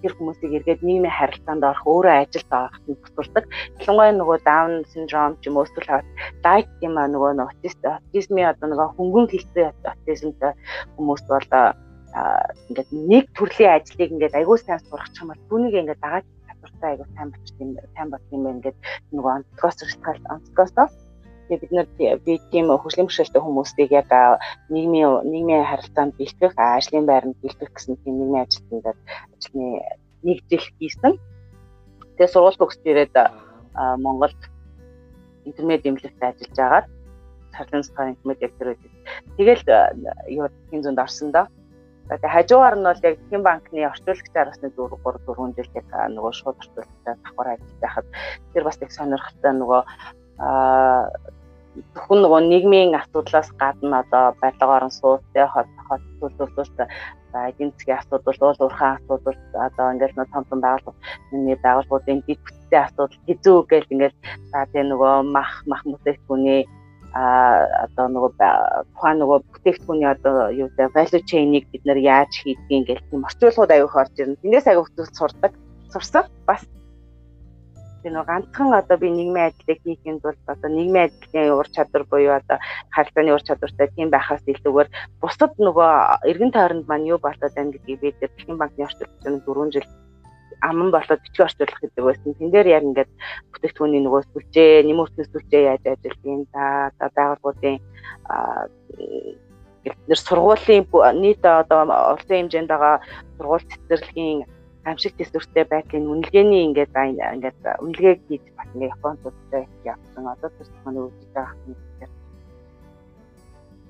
тэр хүмүүсийг эргээд нийгмийн харилцаанд орох өөрөө ажилд ороход нь тусалдаг. Ялангуяа нөгөө даун синдром ч юм уу эсвэл дайт юм аа нөгөө аутизмын одоо нөгөө хөнгөн хэлсэн аутизмтай хүмүүс бол ингээд нэг төрлийн ажлыг ингээд аягүй сайн сурах ч юм бол түүнийг ингээд дагаад чадвартай айгуу сайн болчих юм сайн болох юм байна гэдэг нөгөө онцгоос шалтгаал онцгоосоо тэгээ бид нар би тийм хөгжлийн бэрхшээлтэй хүмүүсийг яг нийгмийн нийгмийн харилцаанд бэлтгэх ажлын байранд бэлтгэх гэсэн тийм нийгмийн ажилтнууд ажлын нэг жил хийсэн. Тэгээ сургууль төгсөж ирээд Монголд интернет эмнэлэгт ажиллаж агаад царлын сарын интернет директор байдаг. Тэгэл юу тийм зүүнд орсон доо. Тэгээ хажуугаар нь бол яг Хэн банкны орчуулагчаар бас нэг 4 3 4 жил яг нөгөө шууд орчуулагчаар давхар ажиллаж байхад тэр бас их сонирхолтой нөгөө аа зөвхөн нөгөө нийгмийн асуудлаас гадна одоо барилгаар нь суудтай хот хот төлөвлөлт за эдийн засгийн асуудал, уул уурхайн асуудал одоо ингээл нэг том том байгууллагын байгууллагуудын бүтцийн асуудал хизүү гэл ингээл за тэгээ нөгөө мах мах бүтээгдэхүүний а одоо нөгөө тухайн нөгөө бүтээгдэхүүний одоо юу вэ value chain-ийг бид нэр яаж хийдгийг гэх тийм орчуулгууд аяух орж ирнэ. Тэндээс аяух зүйл сурдаг. Сурсан. Бас тэр нөгөө ганцхан одоо би нийгмийн ажлыг хийхэд бол одоо нийгмийн ажлын ур чадвар буюу одоо харилцааны ур чадвартай тийм байхаас илүүгээр бусад нөгөө эргэн тойронд маань юу болоод байна гэдгийг бид Дэлхийн банкны орчуулагчид 4 жил аман болоод бичиг орчуулах гэдэг байсан. Тэн дээр яг ингээд бүтээгдэхүүний нөгөө сүлжээ, нэмэрхний сүлжээ яаж ажилладгийг за одоо байгууллагуудын нэр сургуулийн нийт одоо улсын хэмжээнд байгаа сургууль цэцэрлэгийн амшиг төсвөртэй байдлын үнэлгээний ингээд ингээд үнэлгээг хийж бас ингээд үзсэн явсан. Одоо тэр манай үүсэж байгаа юм.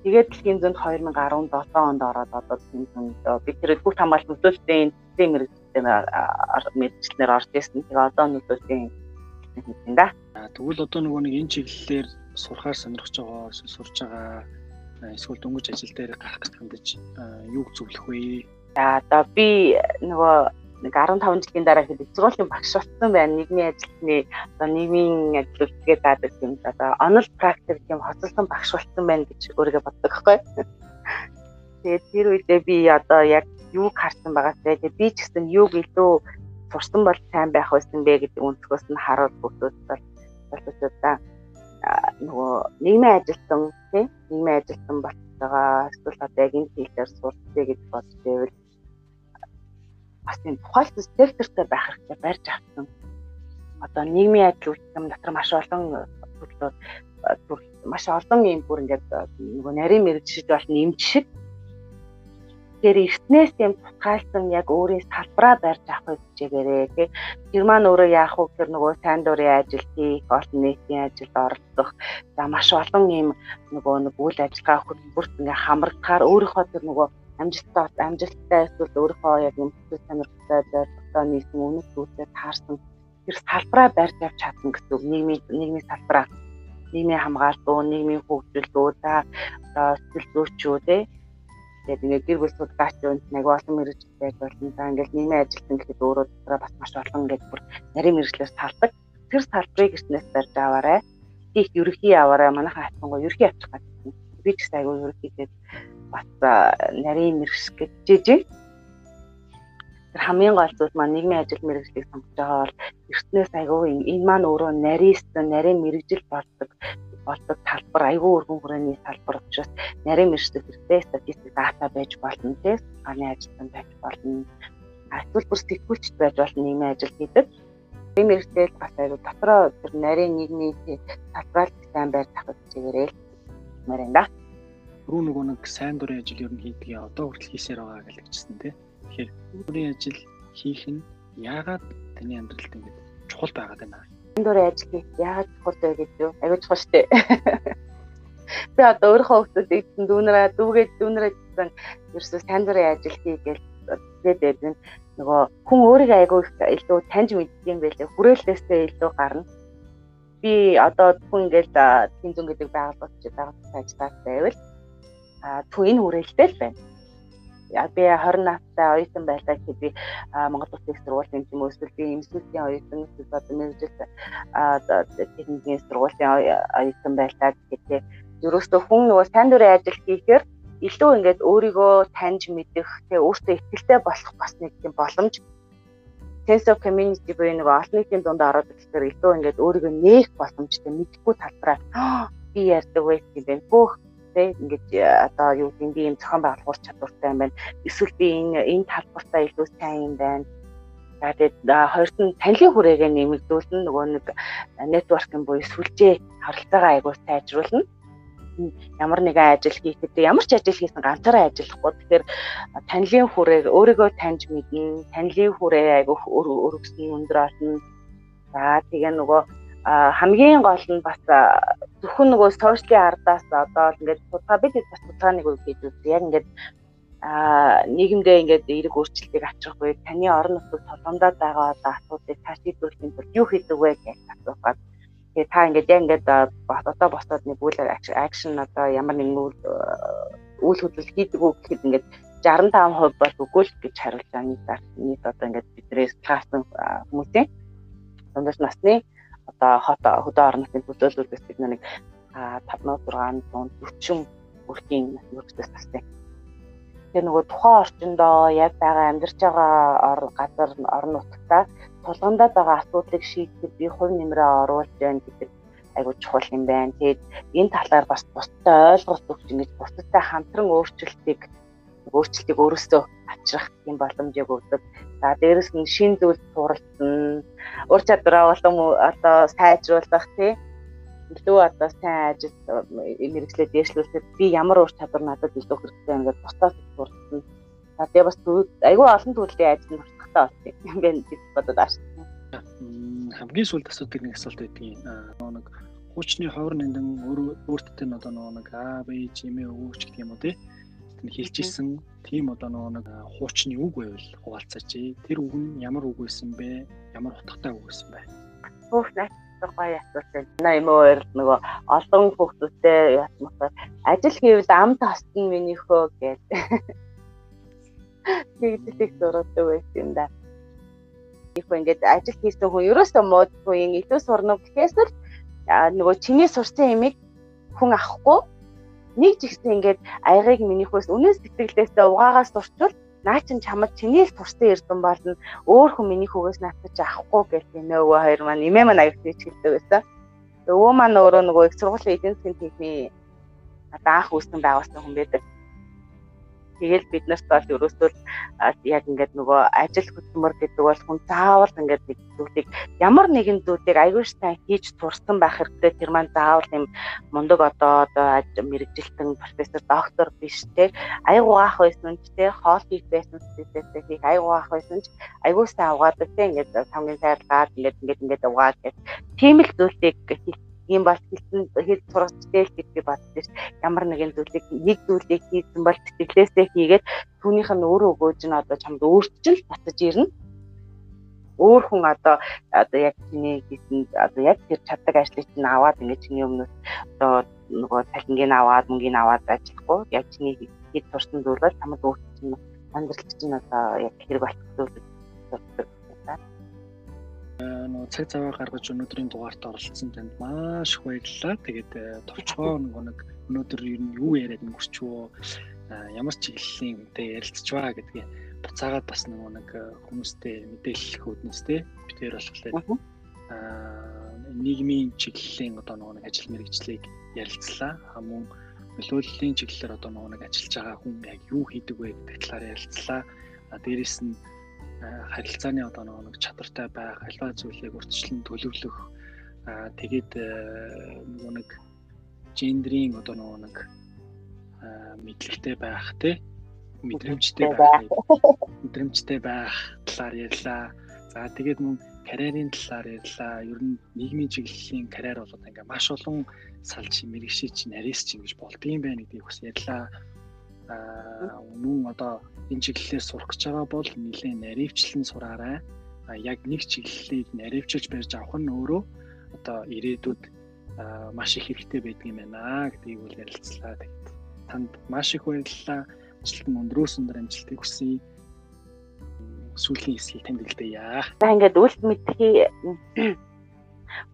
Тэгээд дэлхийн зөнд 2017 онд ороод одоо тийм зөнд бид тэр бүх хамгаалалт нөлөөлтийн эзэн мэрэгчлэр орж ирсэн. Тэгээ одоо нөлөөлтийн хийсэн да. Тэгвэл одоо нөгөө нэг энэ чиглэлээр сурахаар сонирхож байгаа, сурж байгаа эсвэл дөнгөж ажил дээр гарах гэж хандаж юу зөвлөх вэ? За одоо би нөгөө нэг 15 жилийн дараа хэд зургуулийн багш болсон байна. Нийгмийн ажилтны одоо нийгмийн ажил үлдгээ даадаг юм. Одоо онол практик юм хоцолсон багш болсон байна гэж өөрийгөө боддог байхгүй. Тэгээд тэр үедээ би одоо яг юуг харсан байгаатай. Тэгээд би ч гэсэн юуг илүү сурсан бол сайн байх байсан бэ гэдэг өнцгөөс нь харуул бүгдүүд бол болчихлоо нөгөө нийгмийн ажилтан тийм нийгмийн ажилтан болж байгаа эсвэл одоо яг энэ хэлээр сурцээ гэж бодож байвал бас энэ тухайлбал сектортой байх хэрэгтэй барьж авсан. Одоо нийгмийн адил үйлчлэм дотор маш олон төрлөө маш олон юм бүр ингээд нөгөө нарийн мэрэгжиж бол нэмж шиг тэр эртнээс юм тутгаалсан яг өөрийн салбараа барьж авах хичээгээрээ тий тэр маань өөрөө яах вэ тэр нөгөө сайн дурын ажил хийх олон нийтийн ажилд оролцох за маш олон юм нөгөө нэг үйл ажиллагаа хөтөлбөрт ингээ хамрагдахаар өөрийнхөө тэр нөгөө амжилттай амжилттай эсвэл өөрийнхөө яг бүтэц сонирхолтой зорилготой нийсэн үнэт зүйлээ таарсан тэр салбараа барьж авч чадна гэсэн нийгмийн нийгмийн салбараа нийгмийн хамгаалалт, нийгмийн хөгжил, за одоо сэтгэл зүйчүүд ээ тэгээд ингээд гэр бүл судалгаач юунд нэг олон мэрэгч байж болно. За ингээд нийгмийн ажилтан гэхэд өөрөө дотроо бас маш олон ингээд бүр нарийн мэрэгчлэр салдаг. Тэр салбарыг эртнээс барьж аваарай. Их ерөхий аваарай. Манайхан хатангоо ерөхий авчих гэдэг. Би ч гэсэн айгүй ерөхийгээд бас нарийн мэрэгч гэж тэр хамгийн гол зүйл маань нийгмийн ажил мэргэжлийг сонгож байгаа бол эртнээс айгүй энэ маань өөрөө нарийнсан нарийн мэрэгжил болдог болдог талбар айгүй өргөн хүрээний талбар учраас нарийн мэрэгжил хэрэгтэй статистик дата байж болно тийм аны ажилтан байж болно. Эсвэл бүр сэтгүүлчд байж болно нийгмийн ажил хийдэг ийм мэрэгжил бас айгүй дотроо тэр нарийн нийгмийн талбарт сайн байр тавих чигээрээ мэрэн да рүү нөгөө нэг сайн дурын ажил ер нь хийдгийг одоо хүртэл хийсээр байгаа гэж хэлчихсэн тийм. Тэгэхээр дурын ажил хийх нь яагаад таны амьдралд ингэ чухал байгаад байна? Сайн дурын ажил хийх яагаад чухал вэ гэж юу? Аюу чухал штэ. Би одоо өөрийнхөө хүмүүсийг дүүнэрээ дүүгээд дүүнэрээ гэсэн ерөөсөө сайн дурын ажил хийгээл тэгээд байдаг нөгөө хүн өөрийгөө айгүй илүү таньж мэддэг юм байлээ. Хүрээллээсээ илүү гарна. Би одоо хүн ингээл тэнцэн гэдэг байгууллагч байгууллагын ажиллаж байвал түн энэ хүрээлэлтэй л байна. Яг би 20 настай оюутан байлаа гэхэд би Монгол Улсын сургуулийн юм эсвэл би эмсүүлгийн оюутан эсвэл одоо мэрэгжил техникийн сургуулийн оюутан байлаа гэхэд ерөөсөө хүн нөгөө сайн дурын ажил хийхээр илүү ингээд өөрийгөө таньж мэдэх, тэгээ өөртөө ихтэй болох бас нэг тийм боломж sense of community буюу нэг олон нийтийн дунд ороод ирэхээр илүү ингээд өөрийгөө нээх боломжтой мэдхгүй талбараа би ярьдаг байх юм байна. Бүх те. Ингээд э, одоо юу гэдэг би юм зохион байгуулах чадвартай юм байна. Эсвэл би энэ энэ талбартаа илүү сайн юм байна. За тэгээд хоёрт нь танилын хүрээгээ нэмэгдүүлнэ нөгөө нэг нэтворкинг буюу сүлжээ харилцаагаа айгуу сайжруулна. Ямар нэгэн ажил хийхэд ямар ч ажил хийсэн ганцаараа ажиллахгүй. Тэгэхээр танилын хүрээг өөрийгөө таньж мэднэ. Танилын хүрээ айгуу өргөсөн өндөр олно. За тэгээ нөгөө хамгийн гол нь бас зөвхөн нөгөө сошиалын ардаас одоо ингээд судалгаа бид бас судалгааныг хийж үзье яг ингээд а нийгэмдээ ингээд эерэг өөрчлөлтийг авчрахгүй таны орон нутгад толгомдоод байгаа одоо асуудлыг цааш шийдвэрлэхийн тулд юу хийдэг вэ гэж асуухад. Тэгээ та ингээд яг ингээд одоо босоод нэг үйл акшн одоо ямар нэгэн үйл үйл хөдлөл хийдэг үү гэхэд ингээд 65% бол үгүй л гэж хариулж байгаа нийт нийт одоо ингээд биднээс таасан хүмүүсийн дундаж насны одоо хот хөдөө орон нутгийн төлөөлөлтөөс бид нэг 5 6 40 хүрхийн нөхцөлөөс тастай тэр нөгөө тухайн орчиндөө яг байгаа амьдарч байгаа газар орон нутгатаа тулгамдаад байгаа асуудлыг шийдэхэд би хувь нэмрээ оруулж байна гэдэг айгуу чухал юм байна. Тэгээд энэ талаар бас бусдад ойлголт өгч ингэж бусдтай хамтран өөрчлөлтийг өөрчлөлтийг өөрөөсөө авчрах юм боломжийг өгдөг. За дээрэс нь шин зүйл суралцсан, ур чадвараа болон одоо сайжруулах тий илүү одоо сайн ажил мэрэгчлээ дээшлүүлэхэд би ямар ур чадвар надад илүү хэрэгтэй юм гэж бусдаас сурсан. За тэгээ бас айгүй олон төрлийн ажил нуртахтай болсон юм байна гэж бодод аашсан. Хамгийн сүүлд асуудаг нэг асуулт байдгийг нэг хуучны ховор нандин өөртөө одоо нэг А, Б, Ж, М өгөөч гэх юм уу тий хэлчихсэн тийм одоо нэг хуучны үг байвал хуваалцаач. Тэр үг нь ямар үг байсан бэ? Ямар утгатай үг байсан бэ? Хөөх наа гоё асуулт байна. Юм уу нөгөө олон хүүхдүүдтэй ясмахаар ажил хийвэл ам тасна минийхөө гэж. Тэгдэг зурдаг байсан да. Их ингээд ажил хийсэн хүн ерөөсөө муудгүй илүү сурна гэхээс л нөгөө чиний сурсан ямиг хүн авахгүй нэг ч ихсэн ингээд аягыг минийхөөс үнэн сэтгэлдээсээ угаагаас сурчвал наа чин чамд чиний л турсан эрдэм болно өөр хүн миний хүүгээс наатаж авахгүй гэж нөгөө хоёр маань имээ маань аяг тийч хэлдэг байсан. Өвөө маань өөрөө нөгөө их сургуулийн эдийн засгийн техникийн анх үүсгэн байгуулсан хүн байдаг. Тэгэл бид нарт бол ерөөсөө яг ингээд нөгөө ажил хөдөлмөр гэдэг бол хүн заавал ингээд нэг зүйлийг ямар нэгэн зүйлийг аягүй сайн хийж турсан байх хэрэгтэй. Тэр маань заавал юм мундаг одоо одоо мэрэгжилтэн профессор доктор биш те. Аягүй гаах байсан ч те хоол хийх байсан зүйлээсээ хийх аягүй гаах байсан ч аягүй сайн угаадаг те ингээд хамгийн сайргаад ингээд ингээд ингээд угаад гэх тийм л зүйлийг ийм бол хэлсэн хэл сургацтэй л гэж би боддоо ш. Ямар нэгэн зүйлийг нэг зүйлийг хийсэн бол сэтгэлээсээ хийгээд түүнийх нь өөрөө өгөөж нь одоо чамд өөрчлөл батж ирнэ. Өөр хүн одоо одоо яг чиний хийсэн одоо яг тэр чаддаг ажлыг чинь аваад ингэж чиний өмнөөс одоо нөгөө цалингийн аваад мөнгөний аваад ажиллахгүй яг чиний хийж турсан зүйл бол чамд өөрчлөл амьдрал чинь одоо яг хэрэг болчихсон зүйл нөгөө цаг цаваа гаргаж өнөөдрийн дугаарт оролцсон танд маш их баярлалаа. Тэгээд э, товчгоо нөгөө нэг өнөөдөр ер нь юу яриад өнгөрчвөө ямар чиглэлийн үнтэй ярилцчихваа гэдгийг буцаагаад бас нөгөө нэг э, хүмүүстэй мэдээлэл хөөднөс тэ битээр болохоор аа нийгмийн чиглэлийн одоо нөгөө нэг ажил мэргэжлийг ярилцлаа. Хамун нөлөөллийн чиглэлээр одоо нөгөө нэг ажиллаж байгаа хүн яг юу хийдэг вэ гэдэг талаар ярилцлаа. Дээрээс нь харилцааны одоо нэг чадвартай байх, альва зүйлийг урьдчилан төлөвлөх тэгээд нөгөө нэг гендрийн одоо нэг мэдлэгтэй байх те мэдрэмжтэй байх мэдрэмжтэй байх талаар ярьлаа. За тэгээд мөн карьерийн талаар ярьлаа. Ер нь нийгмийн чиглэлийн карьер бол одоо ингээ маш олон салж мэрэгшиж нарийсч ингэж болдгийм байх гэдгийг бас ярьлаа. Мөн одоо энэ чиглэлээр сурах гэж байгаа бол нэлээд наривчлан сураарай. А яг нэг чиглэлийг наривчилж барьж авах нь өөрөө одоо ирээдүйд маш их хэрэгтэй байдаг юм байна гэдгийг үл ярилцлаа. Тэгээд танд маш их баярлалаа. Ажилтан өндрөөс өндөр амжилтыг хүсье. Сүүлийн эсэл тэмдэглэе. За ингээд үл мэдхий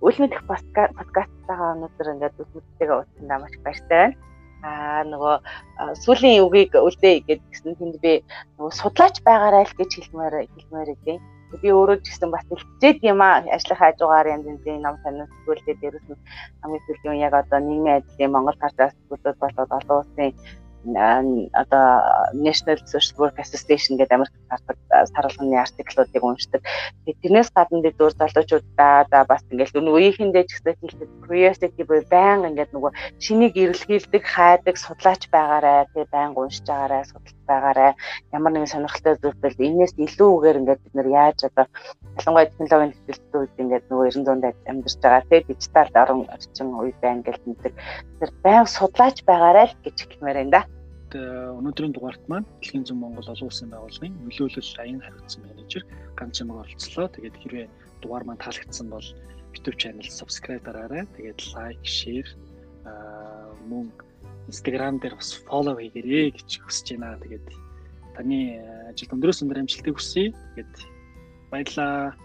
үл мэдэх подкасттайгаа өнөөдөр ингээд үл мэдтэйгээ уулзсандаа маш баяртай байна аа нөгөө сүлийн үгийг үлдээ гэдгсэн тэнд би нөгөө судлаач байгаарай л гэж хэлмээр хэлмээр идэв. Би өөрөө ч гэсэн бас хэлцээд юм аа ажлын хажуугаар янз янзын ном сонирхол зүйлээ дээрээс хамгийн сүүлийн яг одоо нийгмийн ажлын Монгол хартаас зүйлүүд болоод олон улсын одоо National Social Work Association гэдэг Америк гардаг саралганы артиклуудыг уншдаг. Тэрнээс гадна бид өөр залуучуудаа да бас ингээл нөгөө үеийнхэндээ ч гэсэн хэлдэг curiosity буюу байн ингээд нөгөө шинийг эрэлхийлдэг, хайдаг, судлаач байгаарай, тэгээ байн уншиж байгаарай, судалж байгаарай. Ямар нэгэн сонирхолтой зүйлбэл энээс илүүгээр ингээд бид нэр яаж одоо ялангуяа технологийн төвлөлтүүд үед ингээд нөгөө 900-д амьдарч байгаа тэгээ дижитал орон орчин үе байна гэж мэддэг. Тэр байн судлаач байгаарай л гэж хэлмээр байна да өнөөдрийн дугаарт маань Дэлхийн зүүн Монгол олон улсын байгууллагын нөлөөлөл аян хариуцсан менежер ганц чамаг оролцлоо. Тэгээд хэрвээ дугаар маань таалагдсан бол YouTube channel subscribe дараарай. Тэгээд лайк, share мөн Instagram дээр бас follow хийгээрэй гэж хүсэж байна. Тэгээд таны ажил өндрөөс өндөр амжилтыг хүсье. Тэгээд баярлалаа.